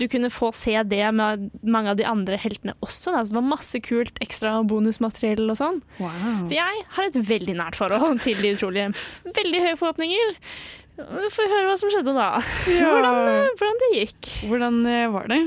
Du kunne få se det med mange av de andre heltene også. Da. Så det var masse kult ekstra bonusmateriell og sånn. Så jeg har et veldig nært forhold til De utrolige. Veldig høye forhåpninger. Får høre hva som skjedde da. Ja. Hvordan, eh, hvordan det gikk. Hvordan eh, var det?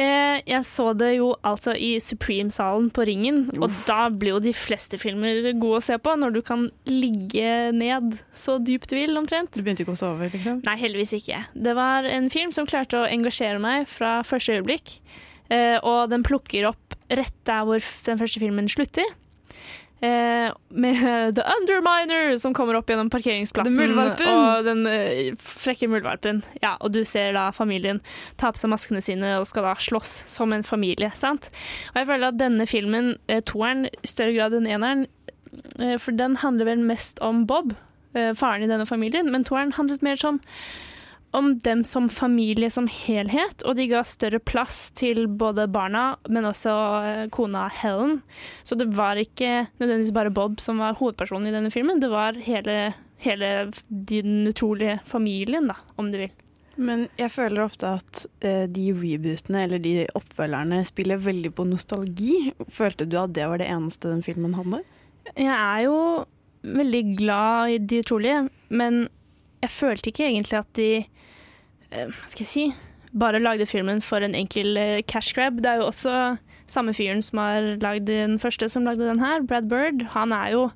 Eh, jeg så det jo altså i Supreme-salen på Ringen, og da blir jo de fleste filmer gode å se på når du kan ligge ned så dypt du vil, omtrent. Du begynte ikke å sove? liksom? Nei, heldigvis ikke. Det var en film som klarte å engasjere meg fra første øyeblikk, eh, og den plukker opp rett der hvor den første filmen slutter. Eh, med *laughs* The Underminer som kommer opp gjennom parkeringsplassen. Og den eh, frekke muldvarpen. Ja, og du ser da familien ta på seg maskene sine og skal da slåss som en familie. sant? Og jeg føler at denne filmen, eh, toeren, i større grad enn eneren, eh, for den handler vel mest om Bob, eh, faren i denne familien, men toeren handlet mer som om dem som familie som helhet, og de ga større plass til både barna, men også eh, kona Helen. Så det var ikke nødvendigvis bare Bob som var hovedpersonen i denne filmen, det var hele, hele den utrolige familien, da, om du vil. Men jeg føler ofte at eh, de rebootene eller de oppfølgerne spiller veldig på nostalgi. Følte du at det var det eneste den filmen hadde? Jeg er jo veldig glad i De utrolige, men jeg følte ikke egentlig at de Hva skal jeg si bare lagde filmen for en enkel eh, cash grab. Det er jo også samme fyren som har lagd den første som lagde den her, Brad Bird. Han er jo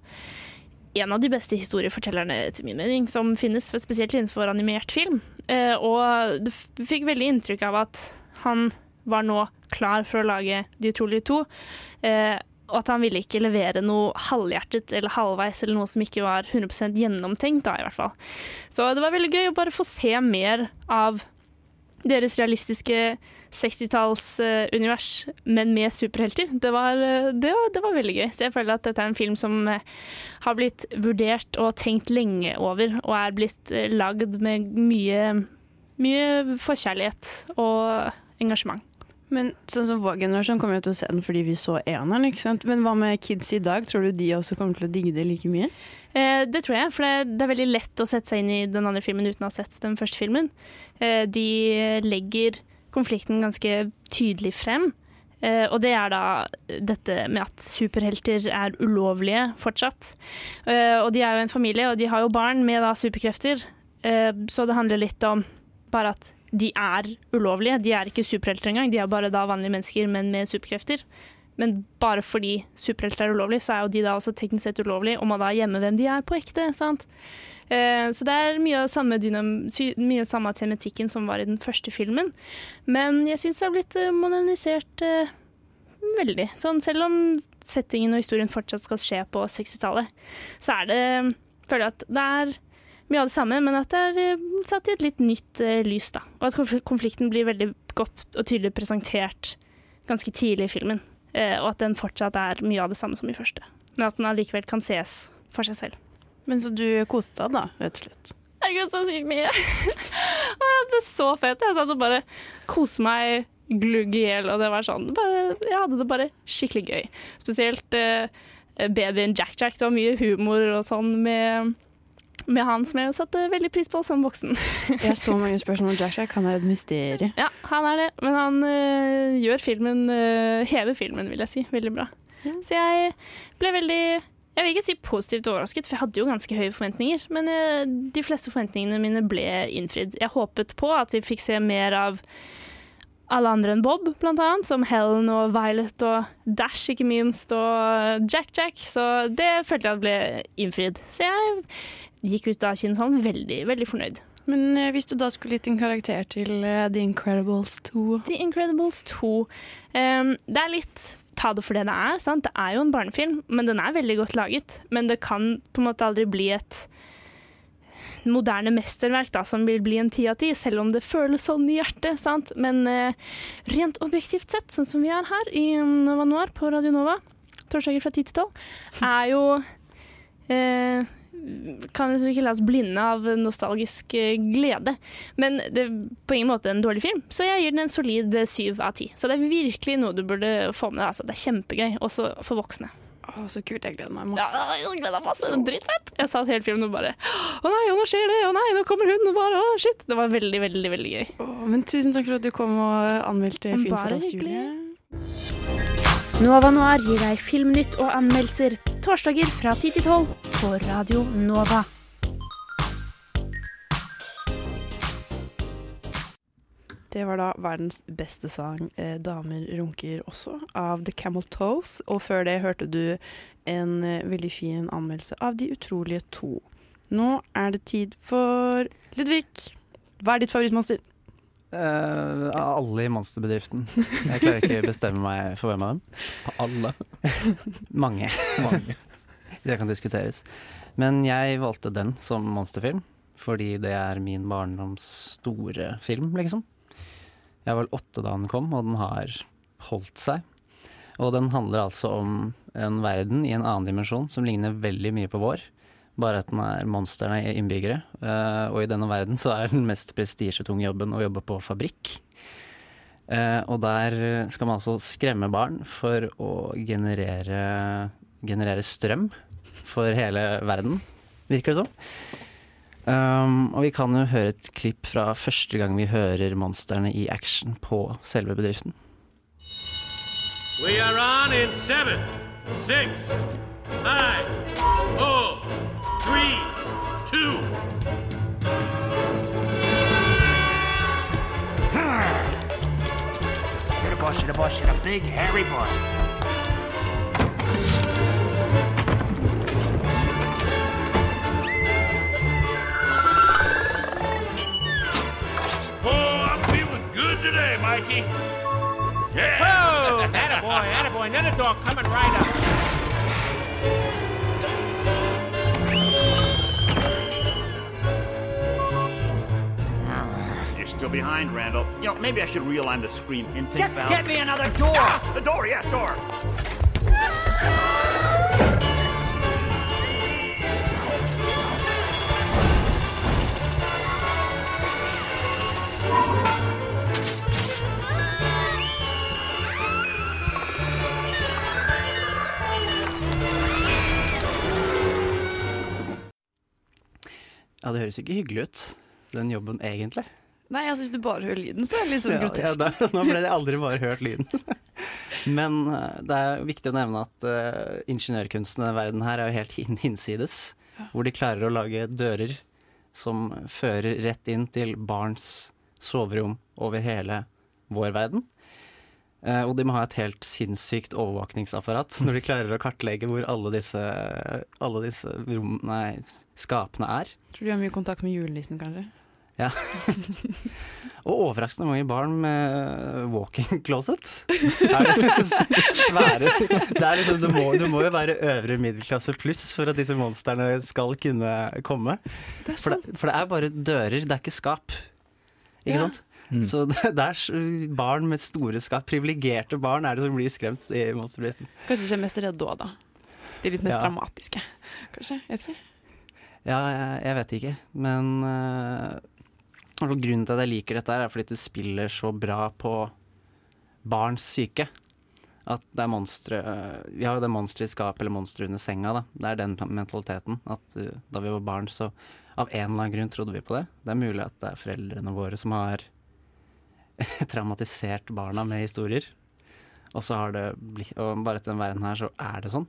en av de beste historiefortellerne til min mening som finnes, spesielt innenfor animert film. Eh, og du fikk veldig inntrykk av at han var nå klar for å lage De utrolige to. Eh, og at han ville ikke levere noe halvhjertet eller halvveis eller noe som ikke var 100 gjennomtenkt. da i hvert fall. Så det var veldig gøy å bare få se mer av deres realistiske 60-tallsunivers, men med superhelter. Det var, eh, det, var, det var veldig gøy. Så jeg føler at dette er en film som eh, har blitt vurdert og tenkt lenge over, og er blitt eh, lagd med mye, mye forkjærlighet og engasjement. Men sånn som vår generasjon kommer jo til å se den fordi vi så eneren, ikke sant? Men hva med kids i dag? Tror du de også kommer til å digge det like mye? Eh, det tror jeg, for det, det er veldig lett å sette seg inn i den andre filmen uten å ha sett den første filmen. Eh, de legger konflikten ganske tydelig frem. Uh, og det er da dette med at superhelter er ulovlige fortsatt. Uh, og de er jo en familie, og de har jo barn med da superkrefter. Uh, så det handler litt om bare at de er ulovlige. De er ikke superhelter engang, de er bare da vanlige mennesker, men med superkrefter. Men bare fordi superhelter er ulovlig, så er jo de da også teknisk sett ulovlige, og må da gjemme hvem de er på ekte. sant? Eh, så det er mye av samme, samme tematikken som var i den første filmen. Men jeg syns det har blitt eh, modernisert eh, veldig. Sånn, selv om settingen og historien fortsatt skal skje på 60-tallet, så er det føler jeg at det er mye av det samme, men at det er eh, satt i et litt nytt eh, lys. da. Og at konflikten blir veldig godt og tydelig presentert ganske tidlig i filmen. Eh, og at den fortsatt er mye av det samme som i første. Men at den allikevel kan ses for seg selv. Men så du koste deg da, rett og slett? Herregud, så sykt mye! Og jeg hadde det så fett. Jeg satt og bare koste meg glugg i hjel, og det var sånn bare, Jeg hadde det bare skikkelig gøy. Spesielt eh, babyen Jack Jack. Det var mye humor og sånn med, med han som jeg satte veldig pris på som voksen. *laughs* Jeg har så mange spørsmål om Jack Jack. Han er et mysterium. Ja, han er det. Men han øh, gjør filmen øh, Hever filmen, vil jeg si. Veldig bra. Så jeg ble veldig Jeg vil ikke si positivt overrasket, for jeg hadde jo ganske høye forventninger. Men øh, de fleste forventningene mine ble innfridd. Jeg håpet på at vi fikk se mer av alle andre enn Bob, blant annet, som Helen og Violet og Dash, ikke minst, og Jack Jack. Så det følte jeg ble innfridd. Så jeg gikk ut av kinoen veldig, veldig fornøyd. Men eh, hvis du da skulle gitt en karakter til eh, The Incredibles 2 The Incredibles 2 um, Det er litt ta det for det det er. Sant? Det er jo en barnefilm, men den er veldig godt laget. Men det kan på en måte aldri bli et moderne mesterverk da, som vil bli en ti av ti, selv om det føles sånn i hjertet. Sant? Men eh, rent objektivt sett, sånn som vi er her i Nova Noir på Radio Nova, torsdager fra 10 til 12, er jo eh, kan liksom ikke la oss blinde av nostalgisk eh, glede. Men det er på ingen måte en dårlig film, så jeg gir den en solid eh, syv av ti. Så det er virkelig noe du burde få med deg. Altså. Det er kjempegøy, også for voksne. Å, så kult. Jeg gleder meg masse. Ja, jeg gleder meg masse. Dritfett. Jeg satt hele filmen og bare Å nei, nå skjer det! Å nei, nå kommer hun! Og bare, å shit. Det var veldig, veldig veldig gøy. Å, men tusen takk for at du kom og anmeldte film for Bare oss, hyggelig. Nova Noir gir deg filmnytt og anmeldelser torsdager fra 10 til 12 på Radio Nova. Det var da verdens beste sang, eh, 'Damer runker' også, av The Camel Toes. Og før det hørte du en eh, veldig fin anmeldelse av De utrolige to. Nå er det tid for Ludvig. Hva er ditt favorittmonster? Av alle i monsterbedriften. Jeg klarer ikke å bestemme meg for hvem av dem. Alle? *laughs* Mange. Mange. *laughs* det kan diskuteres. Men jeg valgte den som monsterfilm, fordi det er min barndoms store film, liksom. Jeg var vel åtte da den kom, og den har holdt seg. Og den handler altså om en verden i en annen dimensjon som ligner veldig mye på vår. Bare at den er monstrene i innbyggere. Eh, og i denne verden så er den mest prestisjetunge jobben å jobbe på fabrikk. Eh, og der skal man altså skremme barn for å generere, generere strøm for hele verden, virker det som. Um, og vi kan jo høre et klipp fra første gang vi hører monstrene i action på selve bedriften. We are on in seven, six, five, four, three, two. Get a boss, get a boss, get a big hairy boss. Oh, I'm feeling good today, Mikey. Yeah. Whoa! Attaboy, attaboy. Another dog coming right up. You're still behind, Randall. You know, maybe I should realign the screen intake Just valve. get me another door. Ah, the door, yes, door. Ja, det høres ikke hyggelig ut, den jobben egentlig. Nei, altså hvis du bare hører lyden, så er det litt sånn grotesk. ja, da, *laughs* nå ble det aldri bare hørt lyden. *laughs* Men eh, det er viktig å nevne at uh, ingeniørkunsten i denne verden her er jo helt hin hinsides. Hvor de klarer å lage dører som fører rett inn til barns soverom over hele vår verden. Uh, og de må ha et helt sinnssykt overvåkningsapparat *laughs* når de klarer å kartlegge hvor alle disse, alle disse rom, nei, skapene er. Tror du har mye kontakt med julenissen, kanskje? Ja. *laughs* og overraskende mange barn med walking closet. Er det *laughs* svære det er liksom, du, må, du må jo være øvre middelklasse pluss for at disse monstrene skal kunne komme. For det, for det er bare dører, det er ikke skap. Ikke Ja. sant? Så det, *laughs* det er barn med store skap, privilegerte barn er det som blir skremt i monsterlisten. Kanskje ikke mest redde òg, da. De litt mest Ja. dramatiske, kanskje. Jeg vet ikke. Ja, jeg, jeg vet ikke, men eh, og grunnen til at jeg liker dette, er fordi det spiller så bra på barns syke. At det er monstre eh, Vi har jo det monsteret i skapet eller monsteret under senga. da Det er den mentaliteten. At eh, da vi var barn, så av en eller annen grunn trodde vi på det. Det er mulig at det er foreldrene våre som har *laughs* traumatisert barna med historier. Og så har det blitt Og bare etter den verden her, så er det sånn.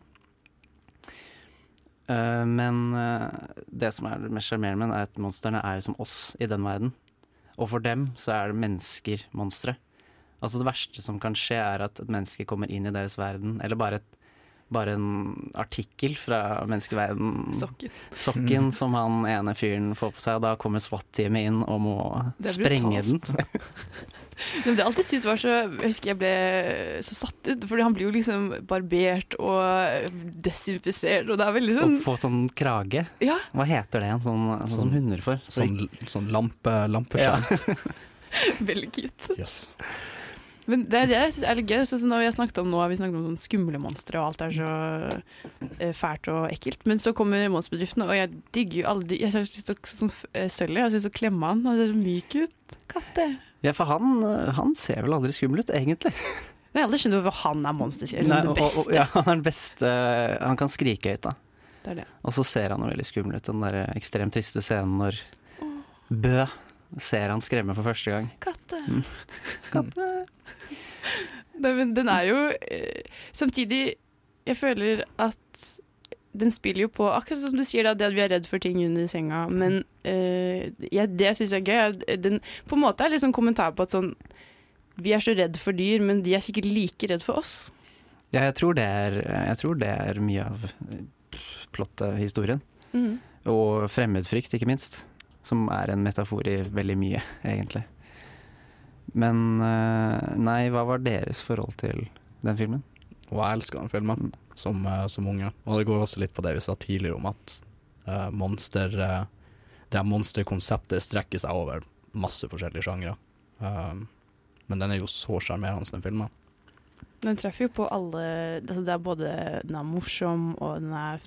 Eh, men uh, det som er det mest sjarmerende, med er at monstrene er jo som oss i den verden. Og for dem så er det mennesker monstre. Altså det verste som kan skje, er at et menneske kommer inn i deres verden, eller bare, et, bare en artikkel fra menneskeverden. Sokken. Sokken som han ene fyren får på seg, og da kommer SWAT-teamet inn og må er sprenge den. brutalt. *laughs* Men det jeg alltid syntes var så Jeg husker jeg ble så satt ut, fordi han blir jo liksom barbert og desinfisert, og det er veldig sånn Og få sånn krage. Ja. Hva heter det igjen? Sånn, sånn, som hunder får. Sånn, sånn lampe, lampeskjerm. *laughs* Veldig cute. Yes. Men det, det jeg synes er litt gøy. Sånn som når vi har snakket om nå vi snakket om skumle monstre, og alt er så eh, fælt og ekkelt. Men så kommer monsterbedriftene, og jeg digger jo alle de Jeg har lyst til å sånn eh, Sølvi, jeg har lyst til å klemme han. Han ser så myk ut. Katte. Ja, for han, eh, han ser vel aldri skummel ut, egentlig. Jeg har aldri skjønt hvorfor han er og- ja, han er den beste Han kan skrike høyt, da. Det det. Og så ser han jo veldig skummel ut, den der ekstremt triste scenen når Bø ser han skremme for første gang. Katte. Mm. *laughs* Katte. *laughs* Nei, men den er jo eh, Samtidig, jeg føler at den spiller jo på Akkurat som du sier, da, det at vi er redd for ting under senga. Men eh, ja, det jeg er gøy, den på en måte er sånn kommentar på at sånn Vi er så redd for dyr, men de er sikkert like redd for oss. Ja, jeg tror det er, tror det er mye av plottet i historien. Mm. Og fremmedfrykt, ikke minst. Som er en metafor i veldig mye, egentlig. Men eh, nei, hva var deres forhold til den filmen? Og jeg elsker den filmen som, eh, som unge. Og det går også litt på det vi sa tidligere om at uh, monster uh, Det monsterkonseptet strekker seg over masse forskjellige sjangre. Uh, men den er jo så sjarmerende, den filmen. Den treffer jo på alle altså Det er både Den er morsom, og den er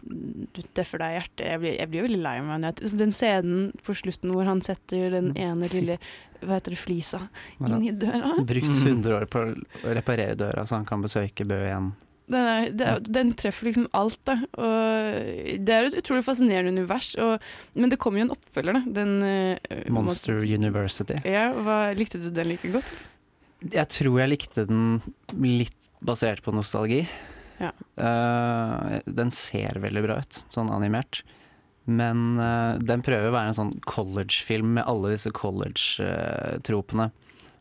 Du treffer deg i hjertet. Jeg blir, jeg blir jo veldig lei meg. jeg- altså, Den scenen på slutten hvor han setter den ene lille Hva heter det, flisa inn i døra. Brukt 100 år på å reparere døra så han kan besøke Bø igjen. Den, er, det er, den treffer liksom alt, da. Og det er et utrolig fascinerende univers. Og, men det kommer jo en oppfølger, da. Den, eh, Monster University. Ja, hva, likte du den like godt? Jeg tror jeg likte den litt basert på nostalgi. Ja. Uh, den ser veldig bra ut, sånn animert. Men uh, den prøver å være en sånn college-film med alle disse college-tropene.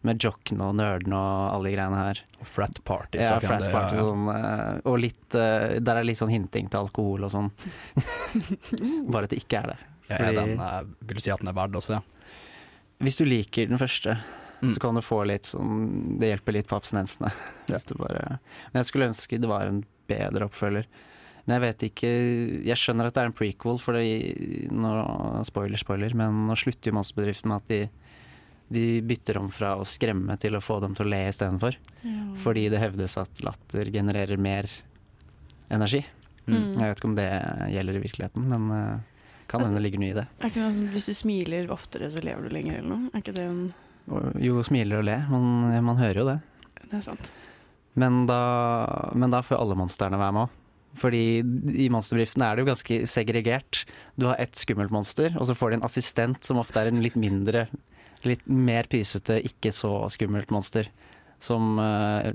med jockene og nerdene og alle de greiene her. Og flat party. Ja, flat det- party ja, ja. sånn, uh, og litt Der er litt sånn hinting til alkohol og sånn. *laughs* Bare at det ikke er det. Ja, den, vil du si at den er verd også, ja? Hvis du liker den første, Mm. så kan du få litt sånn Det hjelper litt på abstinensene. *laughs* Hvis du bare Men jeg skulle ønske det var en bedre oppfølger. Men jeg vet ikke Jeg skjønner at det er en prequel, for det, nå, spoiler, spoiler, men nå slutter jo Monsterbedriften med at de, de bytter om fra å skremme til å få dem til å le istedenfor. Ja. Fordi det hevdes at latter genererer mer energi. Mm. Jeg vet ikke om det gjelder i virkeligheten, men uh, kan hende det ligger noe i det. Er ikke det sånn, Hvis du smiler oftere, så lever du lenger, eller noe? Er ikke det en Jo, smiler og ler. Man, man hører jo det. Det er sant. Men da, men da får alle monstrene være med òg. Fordi i monsterbedriften er det jo ganske segregert. Du har ett skummelt monster, og så får de en assistent som ofte er en litt mindre, litt mer pysete, ikke så skummelt monster. Som uh,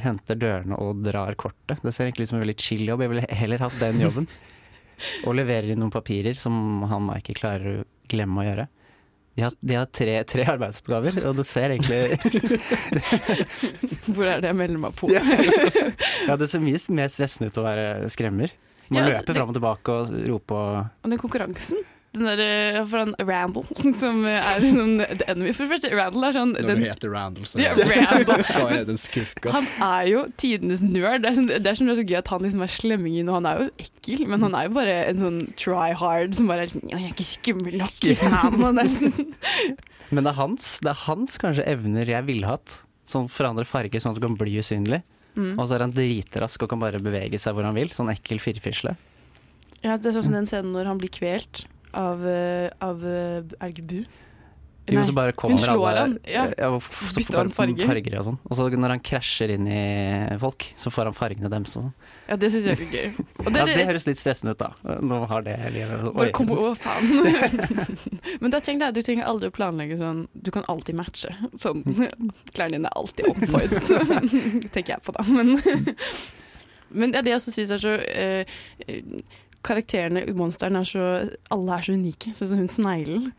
henter dørene og drar kortet. Det ser egentlig ut som en veldig chill jobb. Jeg ville heller hatt den jobben. *laughs* og leverer inn noen papirer som han ikke klarer å glemme å gjøre. De har, de har tre, tre arbeidsoppgaver, og det ser egentlig *laughs* Hvor er det jeg melder meg på? ja. det ser mye mer stressende ut å være skremmer. Man Ja, altså, løper fram og tilbake og roper og Og den konkurransen den der, for han, Randall, *laughs* som er sånn The Enemy. For det første, Randall er sånn Når den, du heter Randall, så Ja, Randall. da er det *laughs* en skurk, Han er jo tidenes nerd. Det er, sånn, det er sånn, det er så gøy at han liksom er slemmingen, og han er jo ekkel, men han er jo bare en sånn try hard som bare er sånn 'Jeg er ikke skummel nok, *laughs* faen'. Sånn- Men det er hans, det er hans kanskje evner jeg ville hatt, som forandrer farge sånn at du kan bli usynlig. Mm. Og så er han dritrask og kan bare bevege seg hvor han vil. Sånn ekkel firfisle. Ja, det er sånn som den scenen når han blir kvelt av, eh, av eh, Er det ikke Bu? Jo, så bare kommer hun slår alle han. Ja. og så, så Bytter han farger. farger og sånn. Og så når han krasjer inn i folk, så får han fargene deres og sånn. Ja, det syns jeg er gøy. Og Ja, det høres litt stressende ut, da. Nå har det livet Bare kom å, faen. *laughs* Men da tenk deg, du trenger aldri å planlegge sånn Du kan alltid matche. Sånn, *laughs* Klærne dine er alltid on point, *laughs* tenker jeg på da. Men, men det er det jeg også syns er så eh, eh, Karakterene i Monsteren er så Alle er så unike. Sånn som hun sneglen,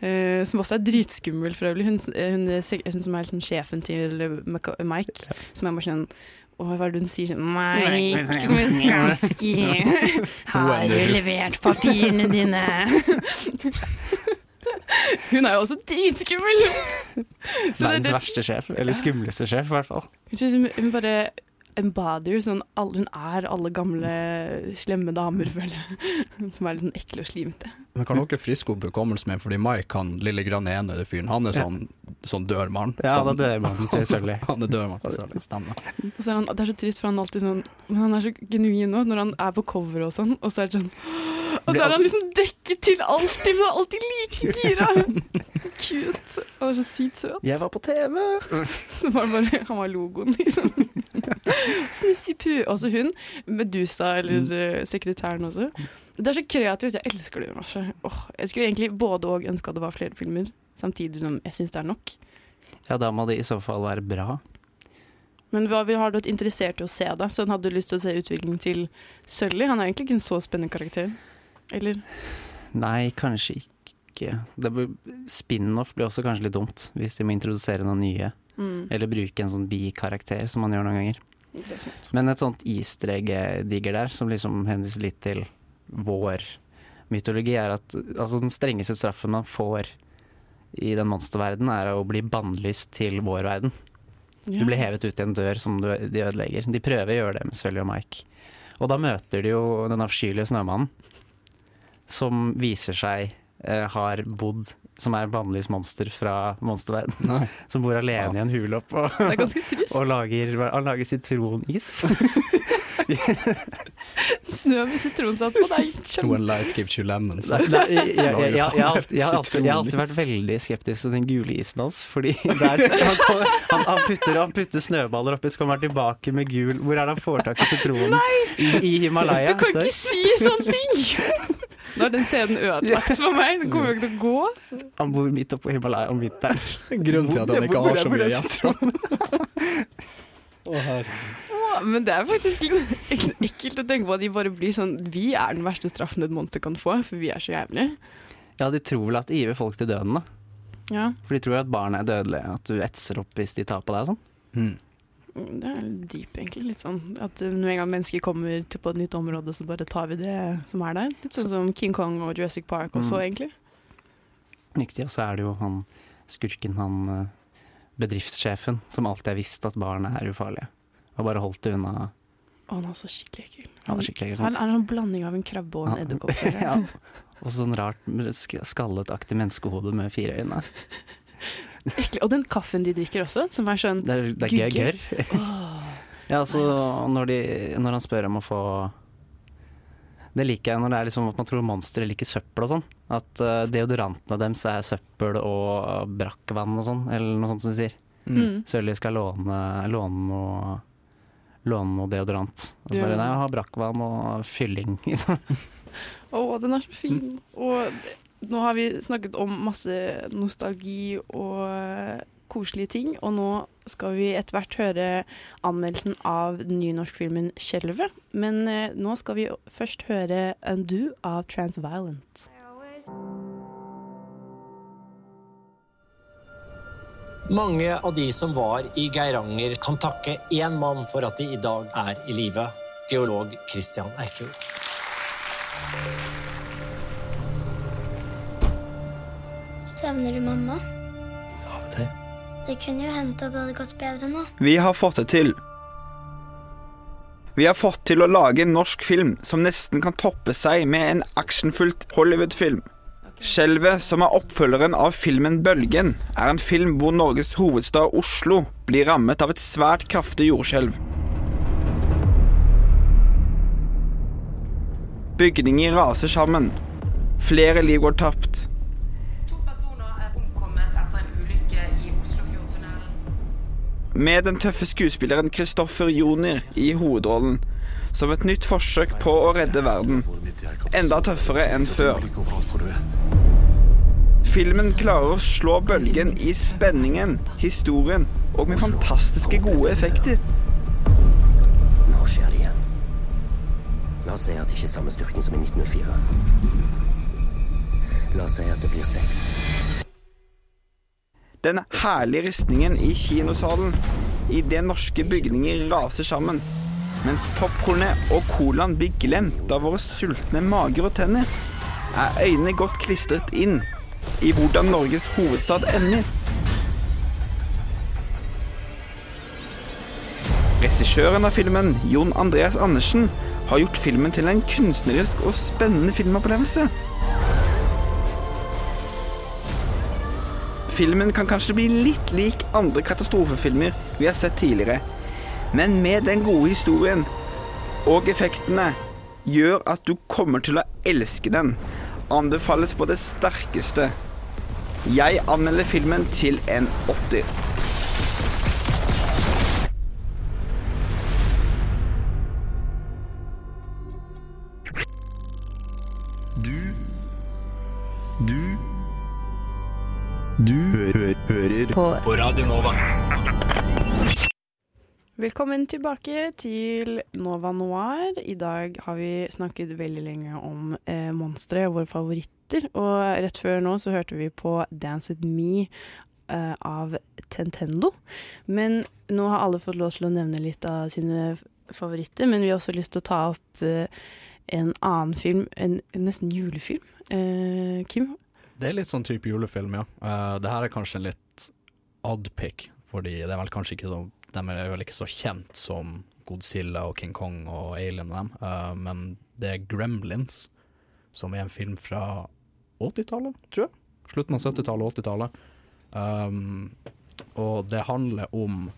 eh, som også er dritskummel for øvrig. Hun, hun, hun som er liksom sjefen til Mike, Mike, som er bare sånn Å, hva er det hun sier sånn Mike Miskalski, har du levert papirene dine? *laughs* Hun er jo også dritskummel! Så er Verdens verste sjef. Eller skumleste sjef, i hvert fall. Hun bare embodier sånn all, Hun er alle gamle slemme damer, *laughs* føler jeg. Som er litt sånn ekle og slimete. Men kan dere friske opp hukommelsen min, fordi Mike, han lille granene fyren, han er Ja. sånn sånn dørmann. Ja, sånn, *laughs* han er dørmannen til Sully. han er dørmannen til Sully, stemmer. Og så er han, det er så trist, for han er alltid sånn Men han er så genuin nå, når han er på cover og sånn, og så er det sånn *gasps* Og så er han liksom dekket til alltid, men er alltid like gira. *laughs* Cute. Han er så sykt søt. Jeg var på TV! *laughs* Så var det bare, han var logoen, liksom. *laughs* Snufsi-pu. Også hun. Medusa, eller eh, sekretæren også. Det er så kreativt. Jeg elsker det universet. Oh, jeg skulle egentlig både og ønske at det var flere filmer, samtidig som jeg syns det er nok. Ja, da må det i så fall være bra. Men hva har du vært interessert i å se, da? Så hadde lyst til å se utviklingen til Sølvi? Han er egentlig ikke en så spennende karakter. Eller? Nei, kanskje ikke. Blir- Spin-off blir også kanskje litt dumt, hvis de må introdusere noen nye. Mm. Eller bruke en sånn bikarakter, som man gjør noen ganger. Er. Men et sånt easter egg-digger der, som liksom henviser litt til vår mytologi, er at altså, den strengeste straffen man får i den monsterverdenen, er å bli bannlyst til vår verden. Du blir hevet ut i en dør som du, de ødelegger. De prøver å gjøre det med Sølje og Mike. Og da møter de jo den avskyelige snømannen, som viser seg har bodd Som er vanligvis monster fra monsterverden. *laughs* Som bor alene i en hule opp og, *laughs* og lager, lager sitronis. *laughs* *laughs* Snø med sitronsaft på deg. When life gives you lemons. Nei, nei, jeg, har alltid- jeg, har alltid, jeg har alltid vært veldig skeptisk til den gule isen hans. Fordi der, han, kommer- han, han, putter, han putter snøballer oppi, så kommer han tilbake med gul Hvor er det han får tak i sitronen? I, I Himalaya. Du kan ikke si sånne ting! Nå er den scenen ødelagt for meg. Den kommer jo ikke til å gå. Han bor midt oppe på Himalaya om vinteren. Grunnen til at han ikke har så mye gjester. Men det er faktisk litt ekkelt å tenke på at de bare blir sånn Vi er den verste straffen et monster kan få, for vi er så jævlige. Ja, de tror vel at de giver folk til døden, da. Ja. For de tror at barn er dødelige, at du etser opp hvis de tar på deg og sånn. Det er litt deep, egentlig. Litt sånn at når en gang mennesker kommer til på et nytt område, så bare tar vi det som er der. Litt sånn som King Kong og Jurassic Park også, Mm. egentlig. Riktig, og så er det jo han skurken, han eh, bedriftssjefen, som alltid har visst at barn er ufarlige. Og bare holdt det unna. Å, han er så skikkelig ekkel. Han ekkel. Han er en sånn blanding av en krabbe og en Ja. edderkopp. *laughs* ja. Og sånn rart skallet-aktig menneskehode med fire øyne. *laughs* Ekkelig. Og den kaffen de drikker også, som er sånn Det er, det er gørr. *laughs* Ja, altså når, de, når han spør om å få Det liker jeg når det er liksom at man tror monstre liker søppel og sånn. At uh, deodorantene deres er søppel og brakkvann og sånn, eller noe sånt som de sier. Mm. Sølvi skal låne, låne noe Låne noe deodorant. Og så bare nei, jeg har brakkvann og fylling. *laughs* Å, den er så fin. Og nå har vi snakket om masse nostalgi og koselige ting, og nå skal vi etter hvert høre anmeldelsen av den nye norskfilmen 'Skjelvet'. Men eh, nå skal vi først høre 'Undo' av Transviolent. Mange av de som var i Geiranger, kan takke én mann for at de i dag er i live. Geolog Christian Erkjord. Savner du mamma? Det kunne jo hendt at det hadde gått bedre nå. Vi har fått det til. Vi har fått til å lage en norsk film som nesten kan toppe seg med en actionfullt Hollywood-film. Skjelvet, som er oppfølgeren av filmen Bølgen, er en film hvor Norges hovedstad Oslo blir rammet av et svært kraftig jordskjelv. Bygninger raser sammen. Flere liv går tapt. Med den tøffe skuespilleren Kristoffer Joner i hovedrollen, som et nytt forsøk på å redde verden. Enda tøffere enn før. Filmen klarer å slå bølgen i spenningen, historien og med fantastiske gode effekter. Nå skjer det igjen. La oss si at det ikke er samme styrken som i 1904. La oss si at det blir seks. Den herlige ristningen i kinosalen idet norske bygninger raser sammen, mens popkornet og colaen blir glemt av våre sultne mager og tenner, er øynene godt klistret inn i hvordan Norges hovedstad ender. Regissøren av filmen, Jon Andreas Andersen, har gjort filmen til en kunstnerisk og spennende filmopplevelse. Filmen kan kanskje bli litt lik andre katastrofefilmer vi har sett tidligere, men med den gode historien og effektene gjør at du kommer til å elske den. Anbefales på det sterkeste. Jeg anmelder filmen til en åtter. På- på Radio Nova. Velkommen tilbake til Nova Noir. I dag har vi snakket veldig lenge om eh, monstre, våre favoritter. Og rett før nå så hørte vi på Dance With Me eh, av Tentendo. Men nå har alle fått lov til å nevne litt av sine favoritter. Men vi har også lyst til å ta opp eh, en annen film, en, en nesten julefilm. Eh, Kim? Det er litt sånn type julefilm, ja. Uh, det her er kanskje en litt odd pick, fordi det er vel kanskje ikke så, de er vel ikke så kjent som Godzilla og King Kong og Alien og dem, uh, men det er Gremlins, som er en film fra 80-tallet, tror jeg. Slutten av 70-tallet og 80-tallet. Um, og det handler om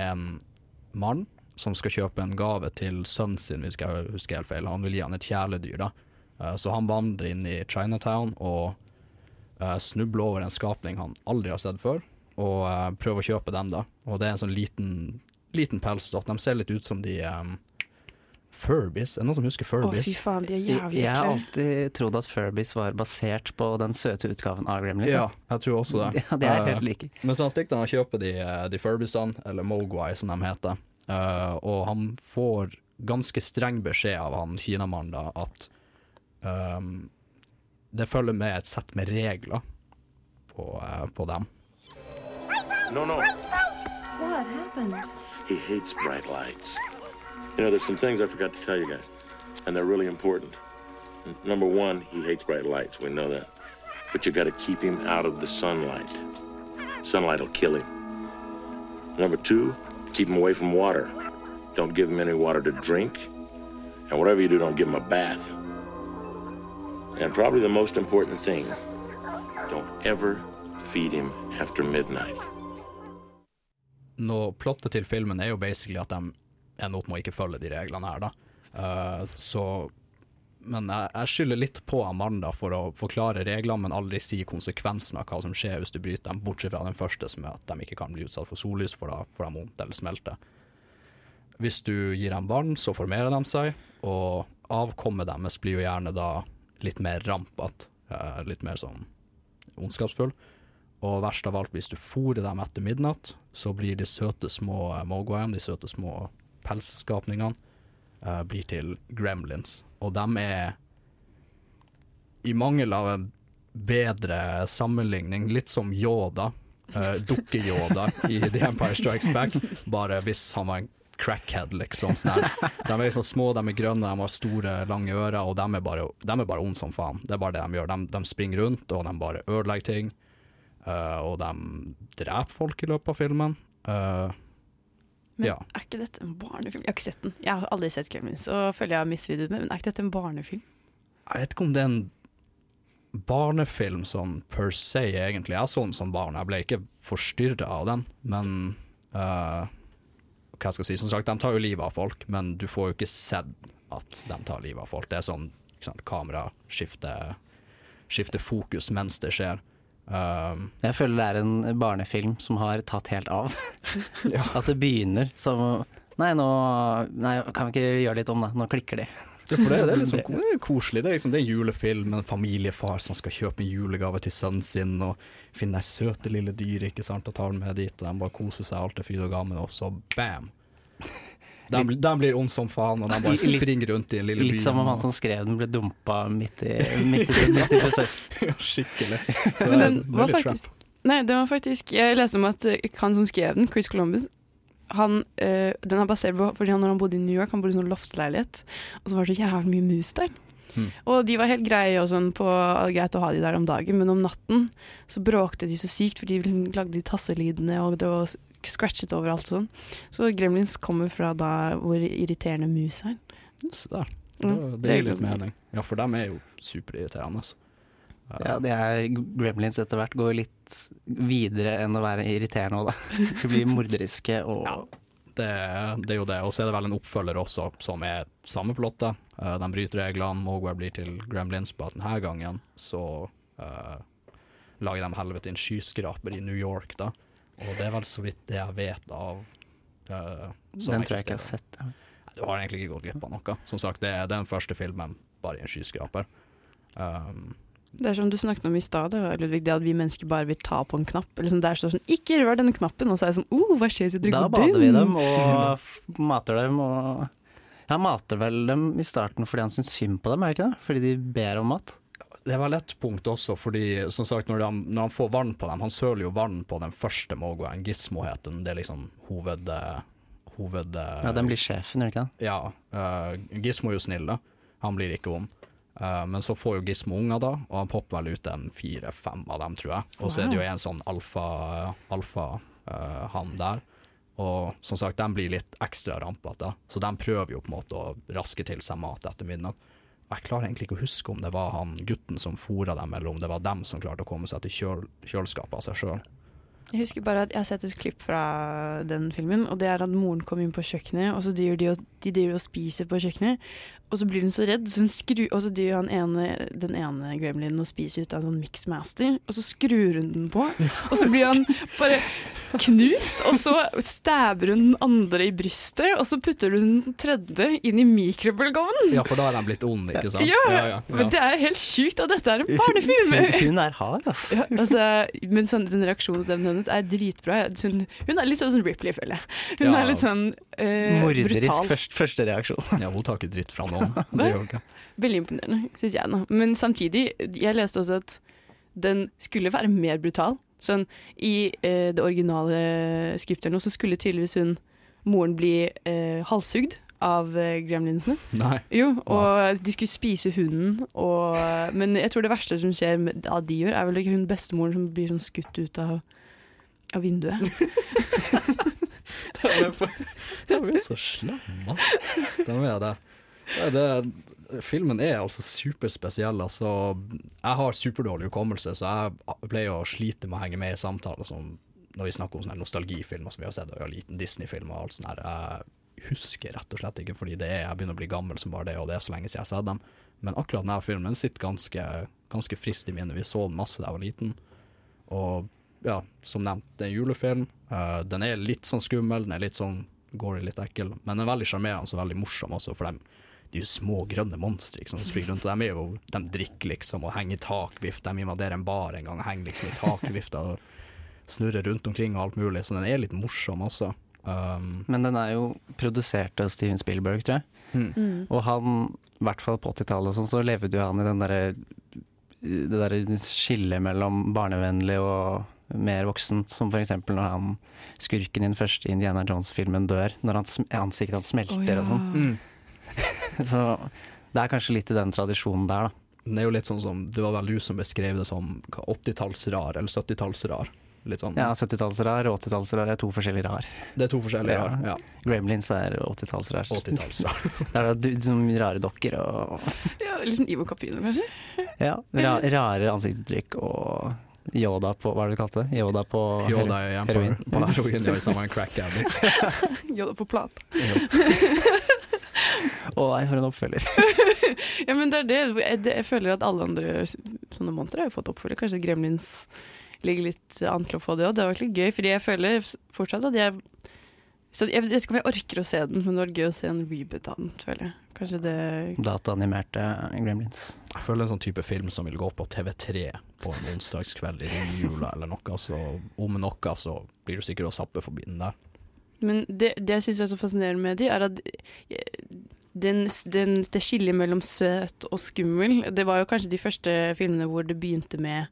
en mann som skal kjøpe en gave til sønnen sin, hvis jeg husker helt feil. Han vil gi han et kjæledyr, da. Uh, så han vandrer inn i Chinatown og uh, snubler over en skapning han aldri har sett før, og uh, prøve å kjøpe dem, da. Og det er en sånn liten, liten pelsdott. De ser litt ut som de um, Furbies. Er det noen som husker Å, Furbies? fy faen, de er Jeg, jævlig jeg har alltid trodd at Furbies var basert på den søte utgaven av Gremlins. Ja, jeg tror også det. *laughs* Ja, det er Eh, helt like. Men så han stikker han og kjøper de, eh, de Furbiesene, eller Mogwai som de heter, uh, og han får ganske streng beskjed av han kinamannen da, at um, det følger med et sett med regler på, uh, på dem. No, no. What happened? He hates bright lights. You know, there's some things I forgot to tell you guys, and they're really important. Number one, he hates bright lights. We know that. But you got to keep him out of the sunlight. Sunlight will kill him. Number two, keep him away from water. Don't give him any water to drink. And whatever you do, don't give him a bath. And probably the most important thing, don't ever feed him after midnight. Nå, plottet til filmen er jo basically at de ender opp med å ikke følge de reglene her, da. Uh, så Men jeg, jeg skylder litt på Amanda for å forklare reglene, men aldri si konsekvensen av hva som skjer hvis du bryter dem, bortsett fra den første, som er at de ikke kan bli utsatt for sollys, for da får de vondt eller smelter. Hvis du gir dem barn, så formerer de seg, og avkommet deres blir jo gjerne da litt mer rampete, uh, litt mer sånn ondskapsfull. Og verst av alt, hvis du fôrer dem etter midnatt, så blir de søte små eh, mogwaiene, de søte små pelsskapningene, uh, blir til gremlins. Og de er, i mangel av en bedre sammenligning, litt som Yoda, uh, dukke-Yoda i The Empire Strikes Back, bare hvis han var en crackhead, liksom. Sånn de er liksom små, de er grønne, de har store, lange ører, og de er bare, de bare onde som faen. Det er bare det de gjør. De, de springer rundt, og de bare ødelegger ting. Eh, og de dreper folk i løpet av filmen. Uh, Men ja. er ikke dette en barnefilm? Jeg har ikke sett den. Jeg har aldri sett Gremlins, og føler jeg har mislydet med, men er ikke dette en barnefilm? Jeg vet ikke om det er en barnefilm sånn per se, egentlig. Jeg så den som barn, jeg ble ikke forstyrra av den, men uh, Hva skal jeg si, som sagt, de tar jo livet av folk, men du får jo ikke sett at de tar livet av folk. Det er sånn ikke sant, kamera skifter, skifter fokus mens det skjer. Um, Jeg føler det er en barnefilm som har tatt helt av. *laughs* At det begynner som Nei, nå Nei, kan vi ikke gjøre litt om, det. Nå klikker de. Ja, for det, det er liksom *laughs* det er koselig. Det er, liksom, det er en julefilm med en familiefar som skal kjøpe en julegave til sønnen sin, og finner søte lille dyret ikke sant, og tar dem med dit, og de bare koser seg, alt er fryd og gammen, og så bam! De, blir- de blir ond som faen, og de bare Litt- springer rundt i en lille by. Litt som om han som skrev den ble dumpa midt i, *laughs* midt i, midt i prosessen. *laughs* ja, skikkelig. Så det er var veldig faktisk trap. Nei, den var faktisk Jeg leste om at eh, han som skrev den, Chris Columbus han, øh, Den er basert på fordi han når han bodde i New York, han bodde i sånn loftleilighet, og så var det så jævlig mye mus der. Mm. Og de var helt greie og sånn på greit å ha de der om dagen, men om natten så bråkte de så sykt, for de lagde de tasselydene, og det var scratchet overalt og sånn. Så Gremlins kommer fra da hvor irriterende mus er. Så der. Mm, Det, det det er gir litt mening. Ja, for dem er jo superirriterende. altså. Ja, det er Gremlins etter hvert går litt videre enn å være irriterende òg, da. De *laughs* blir morderiske og Det, det er jo det. Og så er det vel en oppfølger også som er samme plottet. da de bryter reglene, Mogwai blir til Gremlins, bare denne gangen så uh, lager de helvete en skyskraper i New York, da. Og det er vel så vidt det jeg vet av uh, Den tror jeg ikke jeg har sett. Du har egentlig ikke gått glipp av noe. Som sagt, det er den første filmen bare i en skyskraper. Um, Det er som du snakket om i stad, det Ludvig, det at vi mennesker bare vil ta på en knapp. Eller sånn, det er sånn 'ikke rør denne knappen', og så er det sånn 'oh, hva skjer hvis jeg Da trykker på bader vi dem og f- mater dem og Jeg mater vel dem i starten fordi han syns synd på dem, er det ikke det? Fordi de ber om mat? Det var et punkt også, fordi som sagt, når, de, når han får vann på dem Han søler jo vann på den første mogoen, Gizmo het den. Det er liksom hoved... eh, hoved eh, Ja, den blir sjefen, gjør den ikke det? Ja. Uh, Gizmo er jo snill, da. Han blir ikke ond. Uh, men så får jo Gizmo unger, da, og han popper vel ut en fire-fem av dem, tror jeg. Og så er det jo en sånn alfa, alfa uh, han der. Og som sagt, de blir litt ekstra rampete, så de prøver jo på en måte å raske til seg mat etter midnatt. Jeg klarer egentlig ikke å huske om det var han gutten som fora dem, eller om det var dem som klarte å komme seg til kjøl, kjøleskapet av seg sjøl. Jeg husker bare at jeg har sett et klipp fra den filmen, og det er at moren kommer inn på kjøkkenet, og så driver de og, de driver og spiser på kjøkkenet, og så blir hun så redd, så hun skru, og så driver han ene, den ene gremlinen og spiser ut av en sånn mixmaster, og så skrur hun den på, og så blir han bare knust, og så stabber hun den andre i brystet, og så putter hun den tredje inn i mikrobølgeovnen. Ja, for da er den blitt ond, ikke sant? Ja, ja, ja. men det er helt sjukt at dette er en barnefilm! Hun er hard, altså. Ja, altså, men sånn, den reaksjonsevnen hennes er dritbra. Hun, hun er litt sånn Ripley, føler jeg. Hun Ja. er litt sånn eh, Morderisk brutal. først, første reaksjon. Ja, hun tar ikke dritt fra noen. Det gjør ikke. Veldig imponerende, syns jeg. Da. Men samtidig, jeg leste også at den skulle være mer brutal. Sånn, I eh, det originale skriptet så skulle tydeligvis hun, moren, bli eh, halshugd av eh, gremlinsene. Nei. Jo, og de skulle spise hunden, og, men jeg tror det verste som skjer med, av de gjør, er vel ikke hun bestemoren som blir sånn skutt ut av, av vinduet. *laughs* *laughs* De er så slemme, ass. må er det. Det. Filmen er altså superspesiell. Altså, jeg har superdårlig hukommelse, så jeg pleier å slite med å henge med i samtaler som når vi snakker om sånne nostalgifilmer som vi har sett, og liten Disney-film og alt sånt her. Jeg husker rett og slett ikke, fordi det er, jeg begynner å bli gammel som bare det, og det er så lenge siden jeg har sett dem. Men akkurat denne filmen sitter ganske, ganske frist i minnet. Vi så den masse da jeg var liten. Og ja, som nevnt, det er en julefilm. Uh, den er litt sånn skummel, den er litt sånn gory, litt ekkel, men den er veldig sjarmerende og veldig morsom også, for dem, de er jo små grønne monstre liksom, som springer rundt, og de er jo, de drikker liksom og henger i takvift, de invaderer en bar en gang og henger liksom i takvifta og snurrer rundt omkring og alt mulig, så den er litt morsom også. Um, Men den er jo produsert av Steven Spielberg, tror jeg. Mm. Og han, i hvert fall på 80-tallet sånn, så levde jo han i den derre det derre skillet mellom barnevennlig og mer voksen, som eksempel når han skurken i den første Indiana Jones-filmen dør, når han, ansiktet hans smelter oh, ja. og sånn. Mm. *laughs* Så det er kanskje litt i den tradisjonen der, da. Det er jo litt sånn som, det var vel du som beskrev det som 80-tallsrar, eller 70-tallsrar. Sånn. Ja, 70-tallsrar og 80-tallsrar er to forskjellige rar. Det er to forskjellige rar, ja. Gremlins er 80-tallsrar. 80-tallsrar. *laughs* Der er du, som rare dokker og *laughs* Ja, litt Ivo Caprino, kanskje? ja, ra rare ansiktsuttrykk og Yoda på Hva er det du kalte det? Yoda på Yoda heroin? på på på, på, på, på, addict. Yoda på plat. Å nei, for en oppfølger. *laughs* ja, men det er det. Jeg, jeg føler at alle andre sånne monstre har jo fått oppfølger. Kanskje Gremlins ligger litt an til å få det òg. Det var litt gøy, fordi jeg føler fortsatt at jeg så Jeg vet ikke om jeg orker å se den, men det var gøy å se en reboot av den, føler jeg. Kanskje det Dataanimerte Gremlins. Jeg føler en sånn type film som vil gå på TV3 på en onsdagskveld i jula eller noe, så om noe så blir du sikkert å sappe forbi den der. Men det, det jeg syns er så fascinerende med de, er at den, den, det skillet mellom søt og skummel, det var jo kanskje de første filmene hvor det begynte med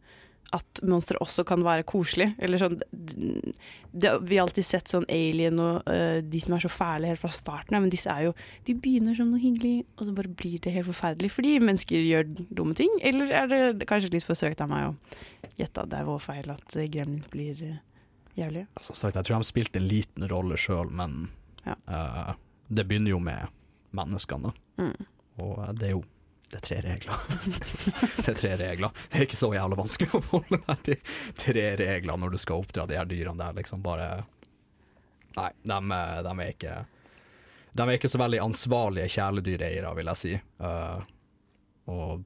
at monstre også kan være koselig. Eller sånn det, Vi har alltid sett sånn Alien og uh, de som er så fæle helt fra starten av, men disse er jo De begynner som noe hyggelig, og så bare blir det helt forferdelig fordi mennesker gjør dumme ting. Eller er det kanskje litt forsøkt av meg å gjette at det er vår feil at eh, Gremlins blir uh, jævlige? Altså, sagt, jeg tror de spilte en liten rolle sjøl, men Ja. uh, det begynner jo med menneskene. Mm. Og eh, det er jo Det er tre regler. *laughs* det er tre regler. Det er ikke så jævla vanskelig å forholde deg til tre regler når du skal oppdra de her dyrene der, liksom. Bare Nei, de, de er ikke De er ikke så veldig ansvarlige kjæledyreiere, vil jeg si. Uh, og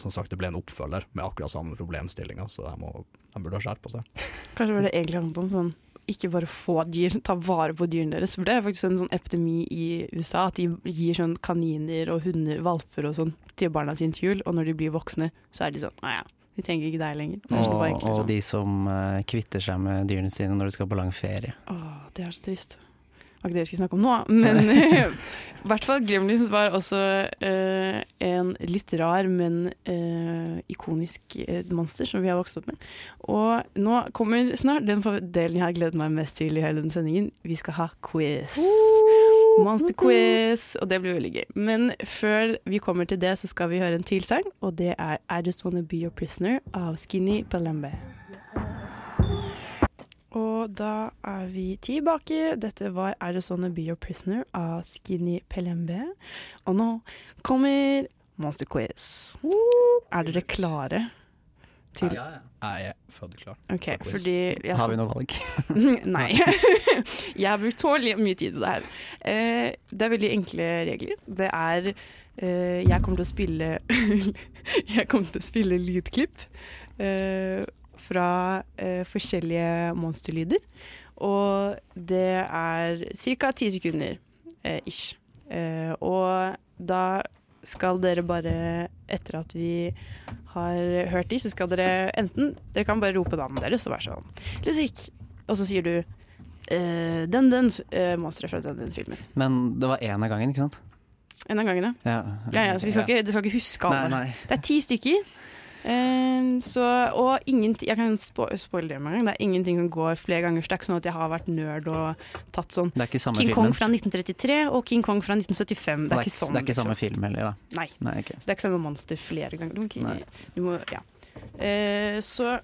som sagt, det ble en oppfølger med akkurat samme problemstillinger, så de, må, de burde ha skjerpa seg. Kanskje var det egentlig handlet om sånn ikke bare få dyr, ta vare på dyrene deres. For det er faktisk en sånn epidemi i USA at de gir sånn kaniner og hunder, valper og sånn til barna sine til jul, og når de blir voksne, så er de sånn Å ja, vi trenger ikke deg lenger. Og, sånn, Og, sånn. de som eh, kvitter seg med dyrene sine når de skal på lang ferie. Åh, det er så trist. Var ikke det vi skulle snakke om nå, men *laughs* i hvert fall Gremlins var også uh, en litt rar, men uh, ikonisk uh, monster som vi har vokst opp med. Og nå kommer snart den delen jeg har gledet meg mest til i hele den sendingen. Vi skal ha quiz. Monster quiz, og det blir veldig gøy. Men før vi kommer til det, så skal vi høre en til sang, og det er I Just Wanna Be Your Prisoner av Skinny Palembe. Og da er vi tilbake. Dette var 'Er det sånn å Be Your Prisoner av Skinny Pelembe. Og nå kommer Monster Quiz. Er dere klare? Til Jeg er født klar. Okay, jeg Har vi noe valg? *laughs* Nei. *laughs* jeg har brukt tålelig mye tid på det her. Eh, det er veldig enkle regler. Det er eh, Jeg kommer til å spille *laughs* Jeg kommer til å spille lydklipp eh, fra eh, forskjellige monsterlyder. Og det er ca. ti sekunder eh, ish. Eh, og da skal dere bare, etter at vi har hørt de, så skal dere enten Dere kan bare rope navnet deres og være sånn Ludvig. Og så sier du eh, den, den eh, monsteret fra den, den filmen. Men det var én av gangen, ikke sant? En av gangene. Ja, Ja, ja, så vi skal ikke, dere skal ikke huske alle. Nei, nei. Det er ti stykker. Eh, så, og ingenting Jeg kan spo spoile det med en gang. Det er ingenting som går flere ganger. Så det er ikke sånn at jeg har vært nerd og tatt sånn Det er King filmen. Kong fra 1933 og King Kong fra 1975. Det er ikke sånn. Det er ikke liksom. samme film heller, da. Nei. Nei okay. Så det er ikke samme monster flere ganger. Du du må ja. Eh, så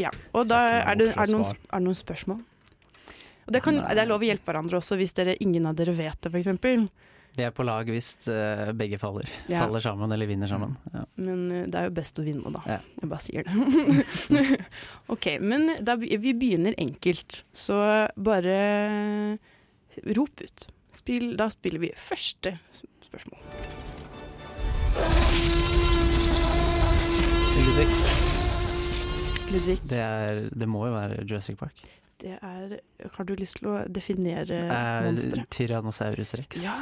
ja. Og da er det, er, det noen, er det noen spørsmål? Og det, kan, det er lov å hjelpe hverandre også hvis dere, ingen av dere vet det, f.eks. Vi er på lag hvis eh, begge faller. Ja. Faller sammen eller vinner sammen. Ja. Men eh, det er jo best å vinne, da. Ja. Jeg bare sier det. *laughs* OK, men da, vi begynner enkelt. Så bare rop ut. Spill, da spiller vi første spørsmål. Ludvig. Ludvig. Det, er, det må jo være Jurassic Park. Det er Har du lyst til å definere Eh, monsteret? Tyrannosaurus rex. Ja,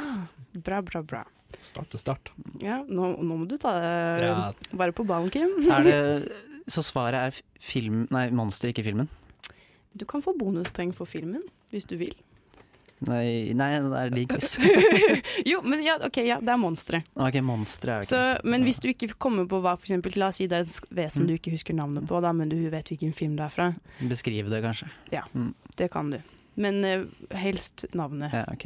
bra, bra, bra. Start og start. Ja, nå, nå må du ta det Ja. bare på ballen, Kim. Er det, *laughs* så svaret er film Nei, monster, ikke filmen? Du kan få bonuspoeng for filmen, hvis du vil. Nei, nei det er lik *laughs* *laughs* jo, men ja, OK, ja, det er monstre. Ok, monstre Så, men hvis du ikke kommer på hva, for eksempel, la oss si det er et vesen Mm. du ikke husker navnet på, da, men du vet hvilken film det er fra. Beskriv det, kanskje. Ja, Mm. det kan du. Men uh, helst navnet. Ja, ok.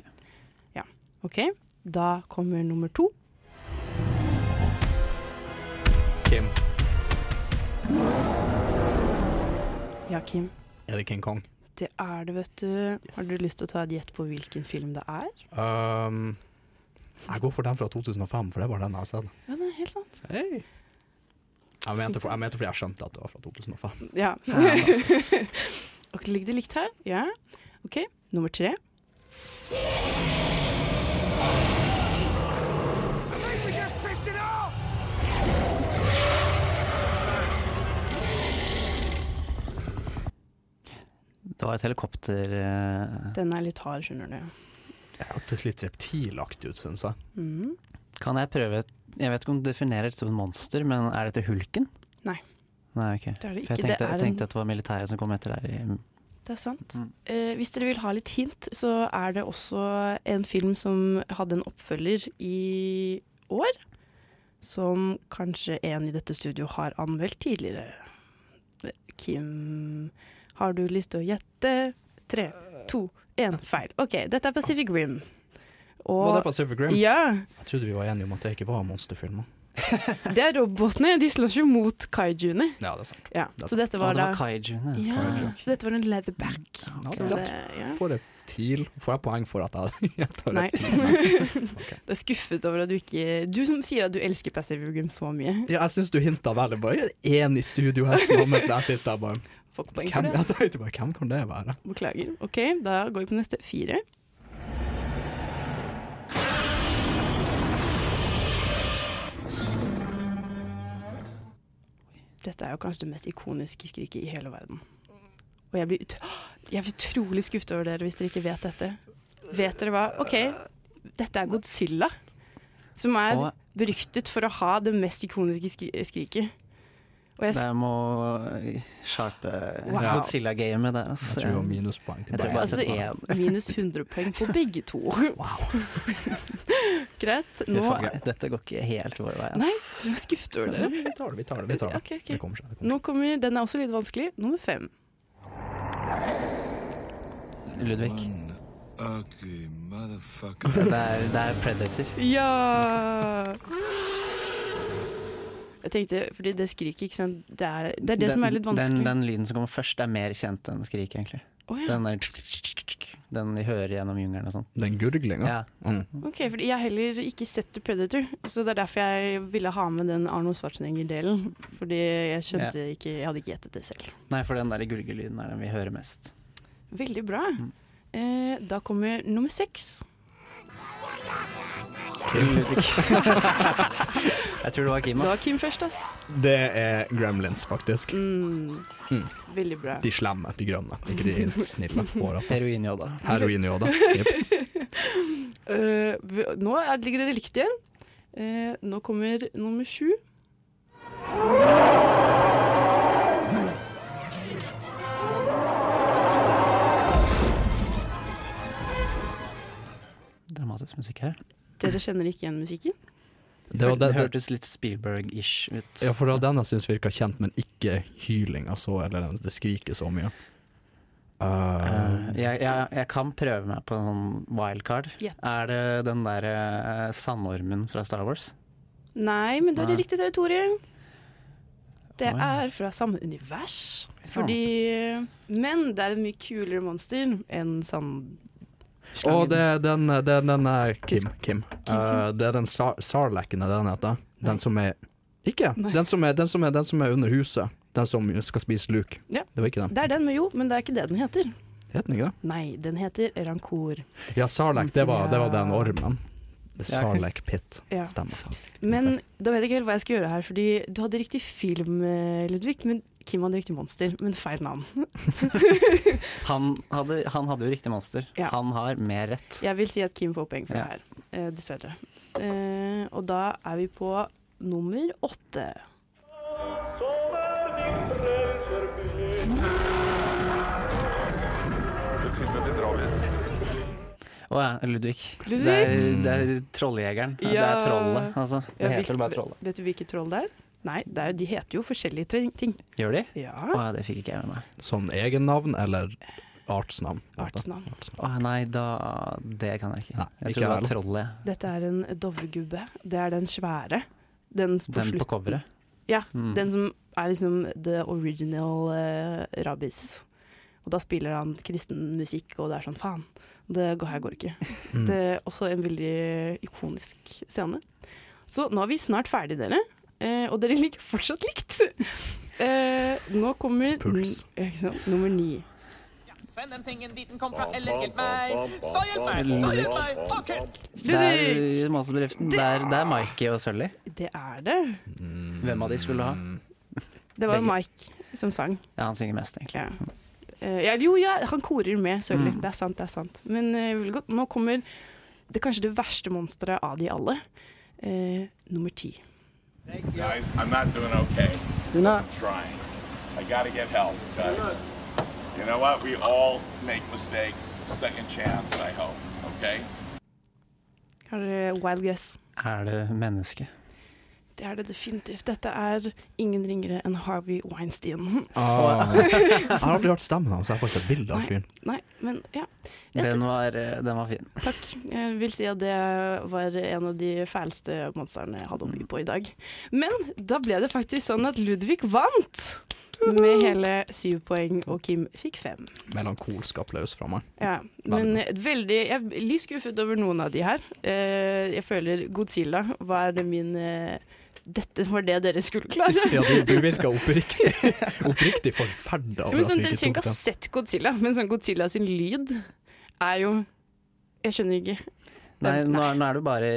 Ja. OK, da kommer nummer to. Kim, Ja, Kim. er det King Kong? Det er det, vet du. Har du lyst til å ta et gjett på hvilken film det er? Um, jeg går for den fra 2005, for det er bare den jeg har sett. Ja, det er helt sant. Hey. Jeg mente, for, jeg mente fordi jeg skjønte at det var fra 2005. Ja. *laughs* *laughs* og ligger det likt her? Ja. OK, nummer tre. Det var et helikopter eh, Den er litt hard, skjønner du. Det hørtes litt reptilaktig ut, syns jeg. Mm. Kan jeg prøve Jeg vet ikke om du definerer det som monster, men er dette hulken? Nei. Nei, ok. Det er det For jeg tenkte, er jeg en- tenkte at det var militæret som kom etter der. I, Det er sant. Mm. Eh, hvis dere vil ha litt hint, så er det også en film som hadde en oppfølger i år. Som kanskje en i dette studio har anmeldt tidligere. Kim, har du lyst til å gjette? Tre, to, én, feil. OK, dette er Pacific Rim. Og- Var det Pacific Rim? Ja. Jeg trodde vi var enige om at det ikke var monsterfilmer. *laughs* Det er robotene. De slåss jo mot kaijuene. Ja, det er sant. Ja, Det er så dette var ja, det var kaijuene. Ja, Kaiju. så dette var en leatherback. Ja, det er det- ja. Får jeg Får jeg poeng for at jeg *laughs* gjetter Nei. *laughs* okay. Du er skuffet over at du ikke Du som sier at du elsker Pacific Rim så mye. Ja, jeg syns du hinta veldig. Bare én i studio her som har møtt deg. Jeg sitter der bare Får ikke poeng for det. jeg bare, hvem kan det være? Beklager. OK, da går vi på neste fire. Dette er jo kanskje det mest ikoniske skriket i hele verden. Og jeg blir, ut jeg blir utrolig skuffet over dere hvis dere ikke vet dette. Vet dere hva? OK, dette er Godzilla. Som er beryktet for å ha det mest ikoniske skri skriket. Og jeg, Det må sharpe Wow. Godzilla-gamet der. Altså. Jeg tror minuspoeng til Jeg deg. altså, minus 100 poeng på begge to. *laughs* Greit. Nå Dette går ikke helt vår vei. Nei, vi er skuffet over dere. Vi tar det, vi tar det. Vi tar det. Okay, okay. Det kommer seg. Nå kommer, Den er også litt vanskelig. Nummer fem. Ludvig. Ugly motherfucker. Det er, det er Predator. Ja! Jeg tenkte, fordi det skriket, ikke sant Det er det, er det som er litt vanskelig. Den, den lyden som kommer først, er mer kjent enn skriket, egentlig. Oh, ja. Den der Den de hører gjennom jungelen og sånn. Den gurglinga? Ja. Mm. Ok, fordi Jeg har heller ikke sett The Predator, så det er derfor jeg ville ha med den Arno Schwarzenegger-delen. Fordi jeg skjønte ikke Jeg hadde ikke gjettet det selv. Nei, for den der gurgelyden er den vi hører mest. Veldig bra. Mm. Eh, da kommer nummer seks. Kim. *laughs* jeg tror det var Kim, Det var. Kim først, ass. Det er Gremlins, faktisk. Mm. Mm. Veldig bra. De slemme, de grønne. Ikke de snille. Heroin-Yoda. Heroin-Yoda. Jepp. *laughs* Eh, nå er, ligger dere likt igjen. Uh, nå kommer nummer sju. Dramatisk musikk her. Dere kjenner ikke igjen musikken? Det var det- det hørtes litt Spielberg-ish ut. Ja, for det var den jeg syns virka kjent, men ikke hylinga så, eller det skriker så mye. Uh, uh, jeg, jeg, jeg kan prøve meg på en sånn wildcard. Er det den derre sandormen fra Star Wars? Nei, men da er det riktig territorium. Det er fra samme univers. Fordi Men det er et mye kulere monster enn sand... Å, det er den, er den er Kim. Kim. Uh, det er den Sar Sarlacken, er det den heter? Den som er Ikke! Den som er, den, som er, den som er under huset. Den som skal spise Luke. Ja. Det var ikke den. Det er den med jo, men det er ikke det den heter. Het den ikke det? Nei, den heter Rancor. Ja, Sarlacc, det, var- det var den ormen. Ja. Sarlac Pit. Ja. Stemmer. Men da vet jeg ikke helt hva jeg skal gjøre her, fordi du hadde riktig film, eh, Ludvig, men Kim hadde riktig monster, men feil navn. *laughs* *laughs* Han hadde, han hadde jo riktig monster. Ja. Han har mer rett. Jeg vil si at Kim får poeng for Ja. det her, eh, dessverre. Eh, og da er vi på nummer åtte. Å ja, Ludvig. Ludvig? Det er, det er Trolljegeren. Ja. Det er trollet, altså. Det Ja, heter vel bare Trollet. Vet du hvilket troll det er? Nei, det er, de heter jo forskjellige ting. Gjør de? Ja. Å ja, det fikk ikke jeg med meg. Sånn egennavn eller artsnavn? Artsnavn. Å nei, da Det kan jeg ikke. Nei, jeg ikke tror det var Trollet. Dette er en dovregubbe. Det er den svære. Den, på Den på coveret. Ja, Mm. den som er liksom the original uh, rabbis. Og da spiller han kristen musikk, og det er sånn faen. Det her går ikke. Mm. Det er også en veldig ikonisk scene. Så nå er vi snart ferdig, dere. Eh, og dere ligger fortsatt likt. *laughs* Eh, nå kommer Puls. ikke sant? nummer ni. Send den tingen dit den kom fra, eller hjelp meg! Så hjelp meg! Så hjelp meg! OK! Det er monsterbedriften. Det er, det er Mikey og Sully. Det er det. Hvem av de skulle ha? Det var Begge. Mike som sang. Ja, han synger mest, egentlig. Ja. Eh, ja, jo, ja, han korer med Sølvi. Mm. Det er sant, det er sant. Men uh. Nå kommer det kanskje det verste monsteret av de alle. Uh, nummer ti. Guys, I'm not doing okay. You're not? I'm trying. I gotta get help, guys. You know what? We all make mistakes. Second chance, I hope. Okay? Har dere wild guess? Er det menneske? Det er det definitivt. Dette er ingen ringere enn Harvey Weinstein. *laughs* Ah. jeg har aldri hørt stemmen hans, jeg har bare sett bilde av fyren. Nei, Men ja. Den var, eh, den var fin. Takk. Jeg vil si at det var en av de fæleste monstrene jeg hadde å by på i dag. Men da ble det faktisk sånn at Ludvig vant med hele syv poeng, og Kim fikk fem. Melankolsk applaus fra meg. Ja, men veldig Jeg er litt skuffet over noen av de her. Eh, jeg føler Godzilla var min eh, Dette var det dere skulle klare. Ja, du, du virka oppriktig, oppriktig forferda Ja, sånn, dere trenger ikke ha sett Godzilla, men sånn Godzilla sin lyd er jo Jeg skjønner ikke. Nei, nå er, nå er det bare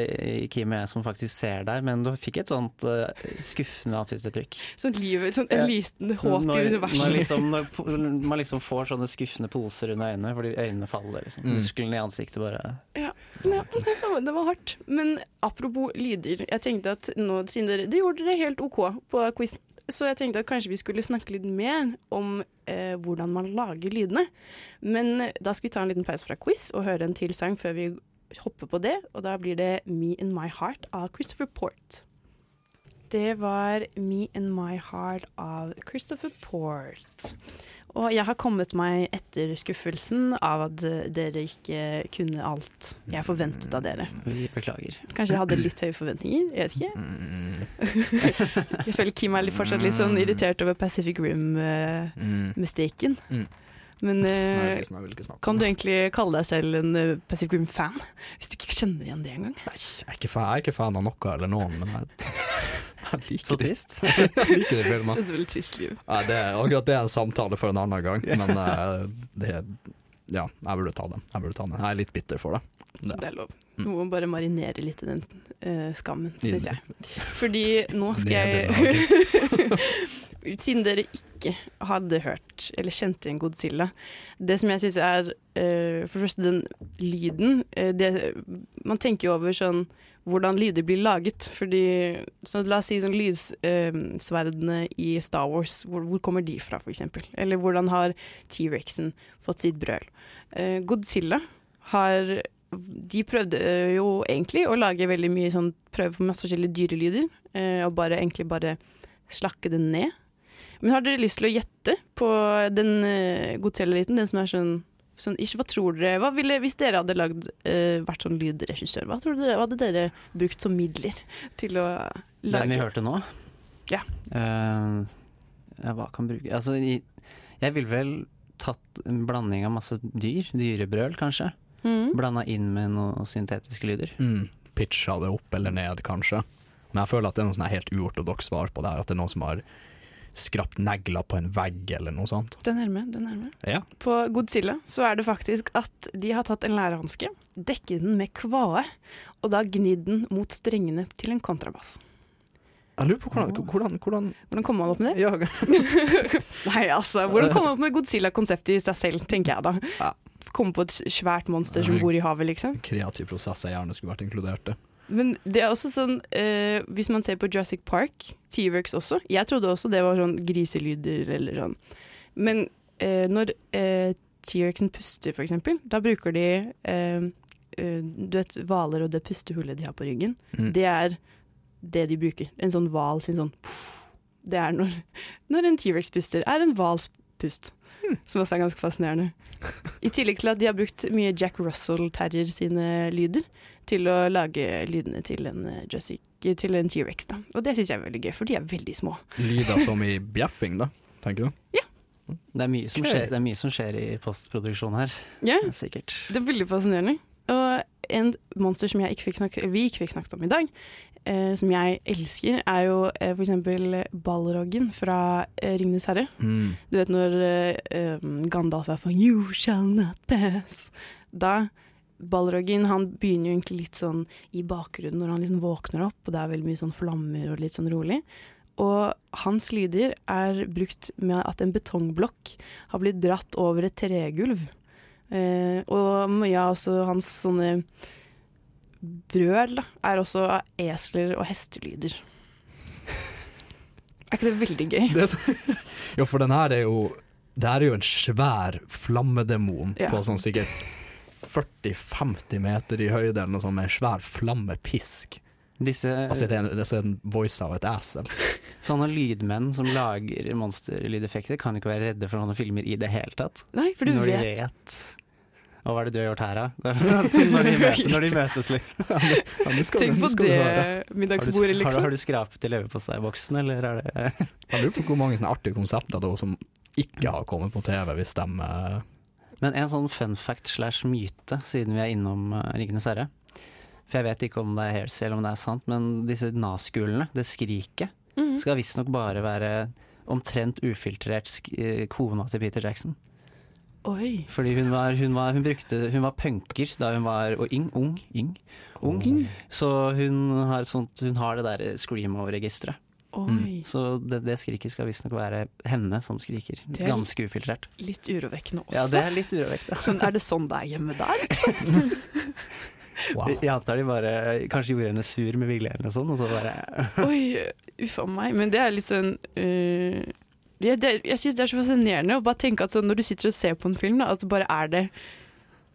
Kim og jeg som faktisk ser deg, men du fikk et sånt uh, skuffende ansiktsuttrykk. Sånn livet, sånn en liten håp når, i universet. Når, liksom, når man liksom får sånne skuffende poser under øynene fordi øynene faller. Liksom. Mm. Musklene i ansiktet bare Ja, ja det, var, det var hardt. Men apropos lyder. Jeg tenkte at nå, siden dere Det gjorde dere helt OK på quizen. Så jeg tenkte at kanskje vi skulle snakke litt mer om eh, hvordan man lager lydene. Men da skal vi ta en liten pause fra quiz og høre en til sang før vi hopper på det. Og da blir det Me and My Heart av Christopher Port. Det var Me and My Heart av Christopher Port. Og jeg har kommet meg etter skuffelsen av at eh, dere ikke kunne alt jeg forventet av dere. Vi beklager. Kanskje jeg hadde litt høye forventninger, jeg vet ikke. *laughs* jeg føler Kim er fortsatt litt sånn irritert over Pacific Rim-mystikken. Mm. Men Nei, eh, det kan du egentlig kalle deg selv en uh, Pacific Rim-fan? Hvis du ikke kjenner igjen det engang? Jeg er, ikke fan, jeg er ikke fan av noe eller noen, men jeg, *laughs* jeg liker Så trist. *laughs* jeg liker det. Det er så veldig trist liv. Nei, det er, akkurat det er en samtale for en annen gang, men uh, det er Ja, jeg burde ta den. Jeg burde ta den. Jeg er litt bitter for det. Det er lov. Mm. Du må bare marinere litt i den uh, skammen, syns jeg. Fordi nå *laughs* skal jeg *laughs* Siden dere ikke hadde hørt eller kjente igjen Godzilla Det som jeg syns er uh, For det første den lyden uh, det, Man tenker jo over sånn hvordan lyder blir laget. Fordi så La oss si sånn lydsverdene i Star Wars, hvor, hvor kommer de fra, f.eks.? Eller hvordan har T-rexen fått sitt brøl? Eh, Godzilla har De prøvde eh, jo egentlig å lage veldig mye sånn Prøve på masse forskjellige dyrelyder, eh, og bare egentlig bare slakke det ned. Men har dere lyst til å gjette på den uh, Godzilla-lyden, den som er sånn, sånn ikke, Hva tror dere hva ville, Hvis dere hadde lagd, uh, vært sånn lydregissør, hva, tror dere, hva hadde dere brukt som midler *laughs* til å Den lage vi hørte nå? Ja. Uh, ja, hva kan bruke Altså, jeg, jeg ville vel tatt en blanding av masse dyr. Dyrebrøl, kanskje. Mm. Blanda inn med noen syntetiske lyder. Mm, pitcha det opp eller ned, kanskje. Men jeg føler at det er noe sånn helt uortodoks svar på det her. At det er noen som har skrapt negler på en vegg eller noe sånt. Du er nærme, du er nærme. Ja. På Godzilla så er det faktisk at de har tatt en lærehanske, dekket den med kvae, og da gnidd den mot strengene til en kontrabass. Jeg lurer på hvordan, hvordan, hvordan Hvordan kom man opp med det? *laughs* Nei, altså, hvordan *laughs* kom man opp med Godzilla-konseptet i seg selv, tenker jeg da. Komme på et svært monster som bor i havet, liksom. kreativ prosess jeg gjerne skulle vært inkludert i. Men det er også sånn, eh, hvis man ser på Jurassic Park, T-Rex også, jeg trodde også det var sånn griselyder eller sånn. Men eh, når eh, T-Rexen puster, for eksempel, da bruker de eh, eh, Du vet hvaler og det pustehullet de har på ryggen. Mm. Det er det de bruker. En sånn hval sin sånn Det er når, når en T-Rex puster, er en hvals pust. Som også er ganske fascinerende. I tillegg til at de har brukt mye Jack Russell Terrier sine lyder til å lage lydene til en Jessica, til en T-rex. da. Og det syns jeg er veldig gøy, for de er veldig små. Lyder som i *laughs* bjeffing, da, tenker du? Det er mye som skjer, det er mye som skjer i postproduksjon her. Ja. Sikkert. Det er veldig fascinerende. Og en monster som jeg ikke fikk snakke, vi ikke fikk snakket om i dag, eh, som jeg elsker, er jo eh, for eksempel Balroggen fra eh, Ringenes herre. Mm. Du vet når eh, um, Gandalf er for 'You shall not pass'. Da Balroggen han begynner jo egentlig litt sånn i bakgrunnen når han liksom våkner opp, og det er veldig mye sånn flammer og litt sånn rolig. Og hans lyder er brukt med at en betongblokk har blitt dratt over et tregulv. Eh, og mye av også hans sånne brøl da, er også av esler og hestelyder. Er ikke det veldig gøy? Det, jo, for den her er jo Det her er jo en svær flammedemon Ja. på sånn sikkert 40-50 meter i høyde, eller noe sånt, med en svær flammepisk. Disse, Altså, det er, en- det er en voice av et esel. *laughs* Sånne lydmenn som lager monsterlydeffekter, kan ikke være redde for noen filmer i det hele tatt. Nei, for du Når vet. de vet Og hva er det du har gjort her, da? *laughs* når, de møtes, når de *laughs* møtes, liksom. Tenk på det middagsbordet, Har du, liksom. har du skrapet i leverposteiboksen, eller er det Jeg lurer på hvor mange artige konsepter da, som ikke har kommet på TV, hvis de eh, Men en sånn fun fact slash myte, siden vi er innom uh, Ringenes herre. For jeg vet ikke om det er hearsay eller om det er sant, men disse NAS-skolene, det skriket, Mhm. skal visstnok bare være omtrent ufiltrert eh, kona til Peter Jackson. Oi. Fordi hun var, hun var, hun brukte, hun var punker da hun var og ing, ung. ing, ung. Så hun har, sånt, hun har det der screamo-registeret. Oi. Så det, det skriket skal visstnok være henne som skriker. Er Ganske ufiltrert. Litt urovekkende også. Ja, det er litt urovekkende. Sånn, er det sånn det er hjemme der, liksom? Jeg antar de bare kanskje gjorde henne sur med vilje eller noe sånt, og så bare Oi, uff a meg. Men det er litt sånn uh, Jeg, det, Jeg syns det er så fascinerende å bare tenke at sånn, når du sitter og ser på en film, da, altså bare er det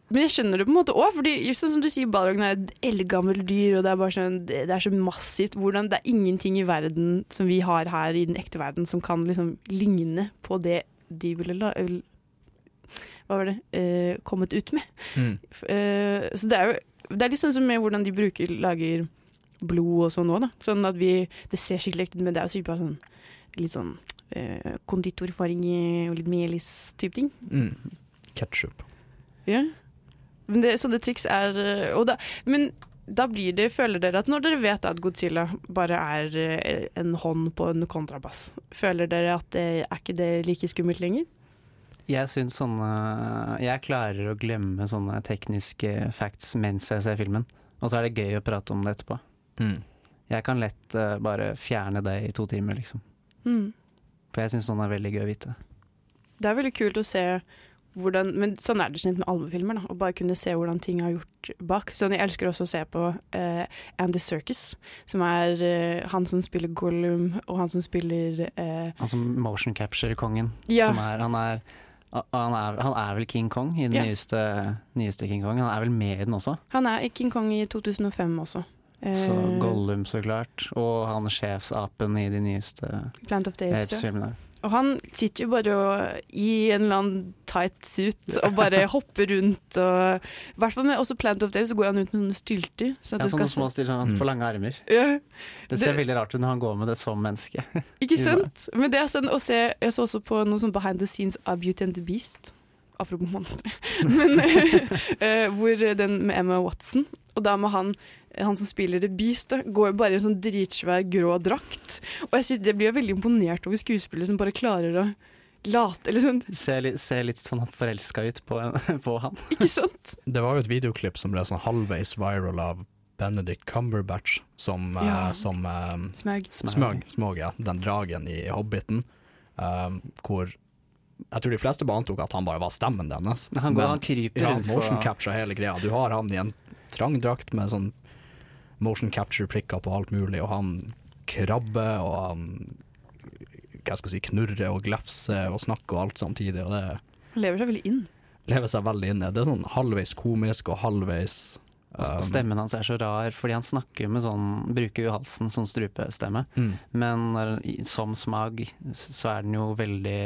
Men jeg skjønner det på en måte òg, fordi just sånn som du sier, Balrogen er et eldgammelt dyr, og det er bare sånn Det, er så massivt. Hvordan Det er ingenting i verden som vi har her i den ekte verden som kan liksom ligne på det de ville la... Hva var det? eh, kommet ut med. Mm. Eh, så det er jo Det er litt sånn som med hvordan de bruker, lager blod og sånn òg, da. Sånn at vi Det ser skikkelig ekte ut, men det er jo sikkert bare sånn litt sånn eh, konditorfaring og litt melis-type ting. mm, Ketchup. Ja. Men det, sånne triks er eh, og da, Men da blir det, føler dere at når dere vet at Godzilla bare er eh, en hånd på en kontrabass, føler dere at det er ikke det like skummelt lenger? Jeg syns sånne Jeg klarer å glemme sånne tekniske facts mens jeg ser filmen. Og så er det gøy å prate om det etterpå. Mm. Jeg kan lett uh, bare fjerne det i to timer, liksom. Mm. For jeg syns sånn er veldig gøy å vite. Det er veldig kult å se hvordan Men sånn er det generelt med alle filmer, da. Å bare kunne se hvordan ting har gjort bak. Sånn, jeg elsker også å se på uh, Andy Serkis, som er uh, han som spiller Gollum, og han som spiller Han som motion capture-kongen. Ja. Som er, han, er, han, er, han er vel King Kong i den Ja. nyeste, nyeste King Kong. Han er vel med i den også. Han er King Kong i 2005 også. Så Gollum, så klart. Og han sjefsapen i de nyeste Plant of the. Apes-filmene. Og han sitter jo bare og, i en eller annen tight suit og bare *laughs* hopper rundt og I hvert fall med også Plant of Dave så går han ut med sånne stylter. Så at Ja, sånne små stylter, sånn at han får lange armer. Ja. Det ser Det- veldig rart ut når han går med det som menneske. *laughs* Ikke sant? Men det er sånn å se Jeg så også på noe sånn behind the scenes av Beauty and the Beast. Apropos monstre. *laughs* Men eh, hvor den med Emma Watson, og da må han han som spiller The Beast, da, går jo bare i en sånn dritsvær grå drakt. Og jeg synes, jeg blir jo veldig imponert over skuespillere som bare klarer å late Eller sånn Ser litt, ser litt sånn forelska ut på, *laughs* på han. Ikke sant? *laughs* Det var jo et videoklipp som ble sånn halvveis viral av Benedict Cumberbatch som, ja. uh, som eh, Smøg. Smøg, Smøg, ja. Den dragen i Hobbiten. Um, hvor jeg tror de fleste bare antok at han bare var stemmen deres. Han går- Men- han kryper ja, rundt på- Motion capture hele greia. Du har han i en trang drakt med sånn motion capture-prikker på alt mulig, og han krabber, og han hva skal jeg si, knurrer og glefser og snakker og alt samtidig. Og det lever seg veldig inn. lever seg veldig inn. Det er sånn halvveis komisk og halvveis um, stemmen hans er så rar, fordi han snakker med sånn Bruker jo halsen som strupestemme. Mm. Men som smag så er den jo veldig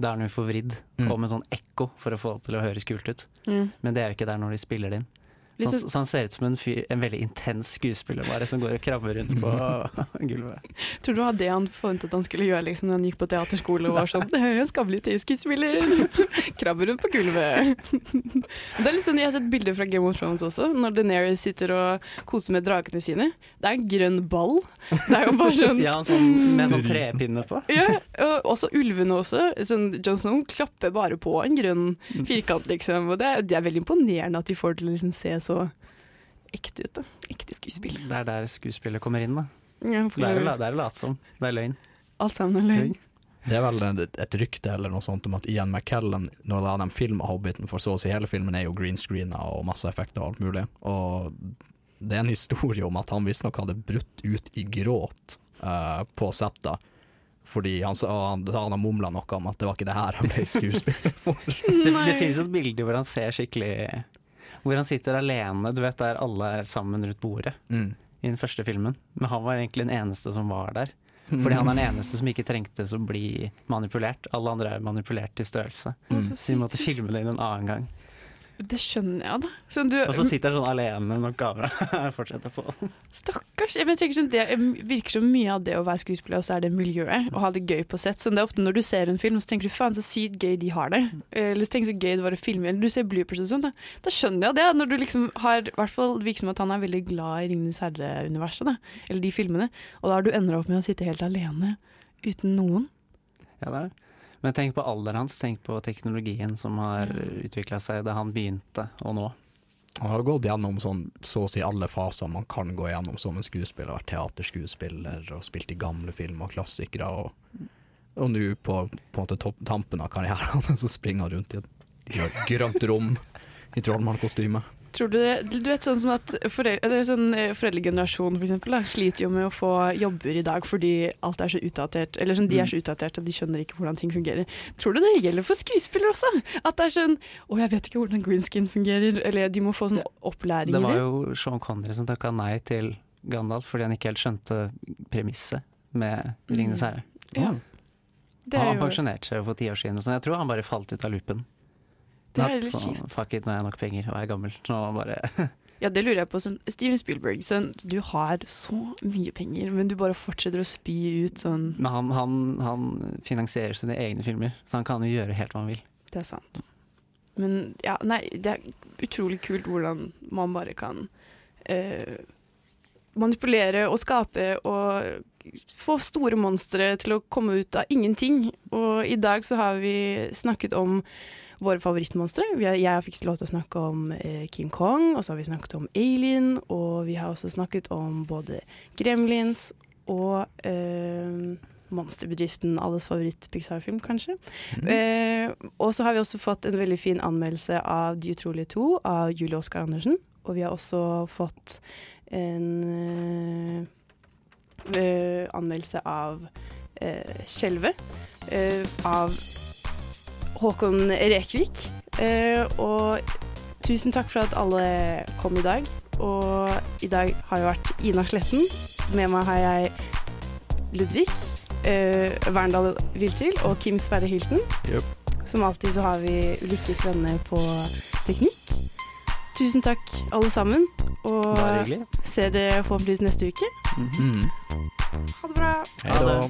Da er den jo forvridd, Mm. og med sånn ekko for å få det til å høres kult ut. Mm. Men det er jo ikke der når de spiller det inn. Så han, Liksom- så han ser ut som en, fyr, en veldig intens skuespiller bare, som går og krabber rundt på *laughs* gulvet. Tror du det var det han forventet han skulle gjøre liksom, når han gikk på teaterskole og var sånn *laughs* Jeg skal bli TV-skuespiller! *laughs* krabber rundt på gulvet. Det er litt sånn, Jeg har sett bilder fra Game of Thrones også, når Deneris sitter og koser med dragene sine. Det er en grønn ball. Det er jo bare sånn Ja, sånn, med sånn trepinne på. Ja, og også ulvene også. Sånn, Jon Snow klapper bare på en grønn firkant, liksom. Og det er, det er veldig imponerende at de får til å liksom se så ekte ut. da. Ekte skuespill. Det er der skuespillet kommer inn, da. Ja, det er det- er late som. Det er løgn. Alt sammen er løgn. Det er vel et, rykte eller noe sånt om at Ian McKellen, når de filma Hobbiten, for så å si hele filmen er jo green screena og masse effekter og alt mulig, og det er en historie om at han visstnok hadde brutt ut i gråt uh, på settet. Fordi han, han, han har mumla noe om at det var ikke det her han ble *laughs* skuespiller for. Det, det finnes et bilde hvor han ser skikkelig Hvor han sitter alene, du vet der alle er sammen rundt bordet Mm. i den første filmen. Men han var egentlig den eneste som var der. Fordi han er den eneste som ikke trengtes å bli manipulert. Alle andre er manipulert til størrelse. Mm. Så Så vi måtte filme det inn en annen gang. Det skjønner jeg, da. Sånn, du, Og så sitter jeg sånn alene når kameraet *laughs* fortsetter på. Stakkars. Jeg, tenker sånn, Det virker som mye av det å være skuespiller, og så er det miljøet. Å ha det gøy på sett. Sånn, det er ofte når du ser en film, så tenker du faen så sykt gøy de har det. Eller så tenker du så gøy det var å filme. Eller du ser bloopers og sånn. Da, da skjønner jeg det. Når du liksom har i hvert fall virker som at han er veldig glad i Ringenes herre-universet. da, Eller de filmene. Og da har du ender opp med å sitte helt alene uten noen. Ja, det er det. Men tenk på alderen hans, tenk på teknologien som har utvikla seg da han begynte, og nå. Han har gått gjennom sånn, så å si alle faser man kan gå gjennom som en skuespiller. Vært teaterskuespiller og spilt i gamle filmer og klassikere. Og, og nå på, på en måte topp, tampen av karrieren *laughs* så springer han rundt i et grønt rom i trollmannkostyme. Tror du det, du vet sånn som at foreldre, sånn eh, Foreldregenerasjonen for eksempel, da, sliter jo med å få jobber i dag fordi alt er så utdatert. Eller sånn, De er så utdatert og de skjønner ikke hvordan ting fungerer. Tror du det gjelder for skuespillere også? At det er sånn Å, jeg vet ikke hvordan green skin fungerer. Eller de må få sånn opplæring i Det Det var jo Sean Connery som takka nei til Gandalf fordi han ikke helt skjønte premisset med Ringenes herre. Ja. Er han jo- pensjonerte seg for ti år siden, og sånn. jeg tror han bare falt ut av loopen. Det er litt kjipt. Fuck it, nå er jeg nok penger og jeg er gammel. Så bare *laughs* Ja, det lurer jeg på. Sånn, Steven Spielberg, sånn, du har så mye penger, men du bare fortsetter å spy ut sånn Men han, han, han finansierer sine egne filmer, så han kan jo gjøre helt hva han vil. Det er sant. Men ja, nei, det er utrolig kult hvordan man bare kan eh, manipulere og skape og få store monstre til å komme ut av ingenting. Og i dag så har vi snakket om våre favorittmonstre. Jeg fikk lov til å snakke om eh, King Kong, og så har vi snakket om Alien, og vi har også snakket om både Gremlins og eh, Monsterbedriften, alles favoritt-Pixar-film, kanskje. Eh, og så har vi også fått en veldig fin anmeldelse av De utrolige to av Julie Oskar Andersen. Og vi har også fått en eh, eh, anmeldelse av eh, Skjelve eh, av Håkon Rekvik. Eh, og tusen takk for at alle kom i dag. Og i dag har jo vært Ina Sletten. Med meg har jeg Ludvig, eh, Verndal Viltil og Kim Sverre Hilton. Som alltid så har vi Ulykkes venner på teknikk. Tusen takk, alle sammen. Og ser dere forhåpentligvis neste uke. Mm. Ha det bra. Hei da.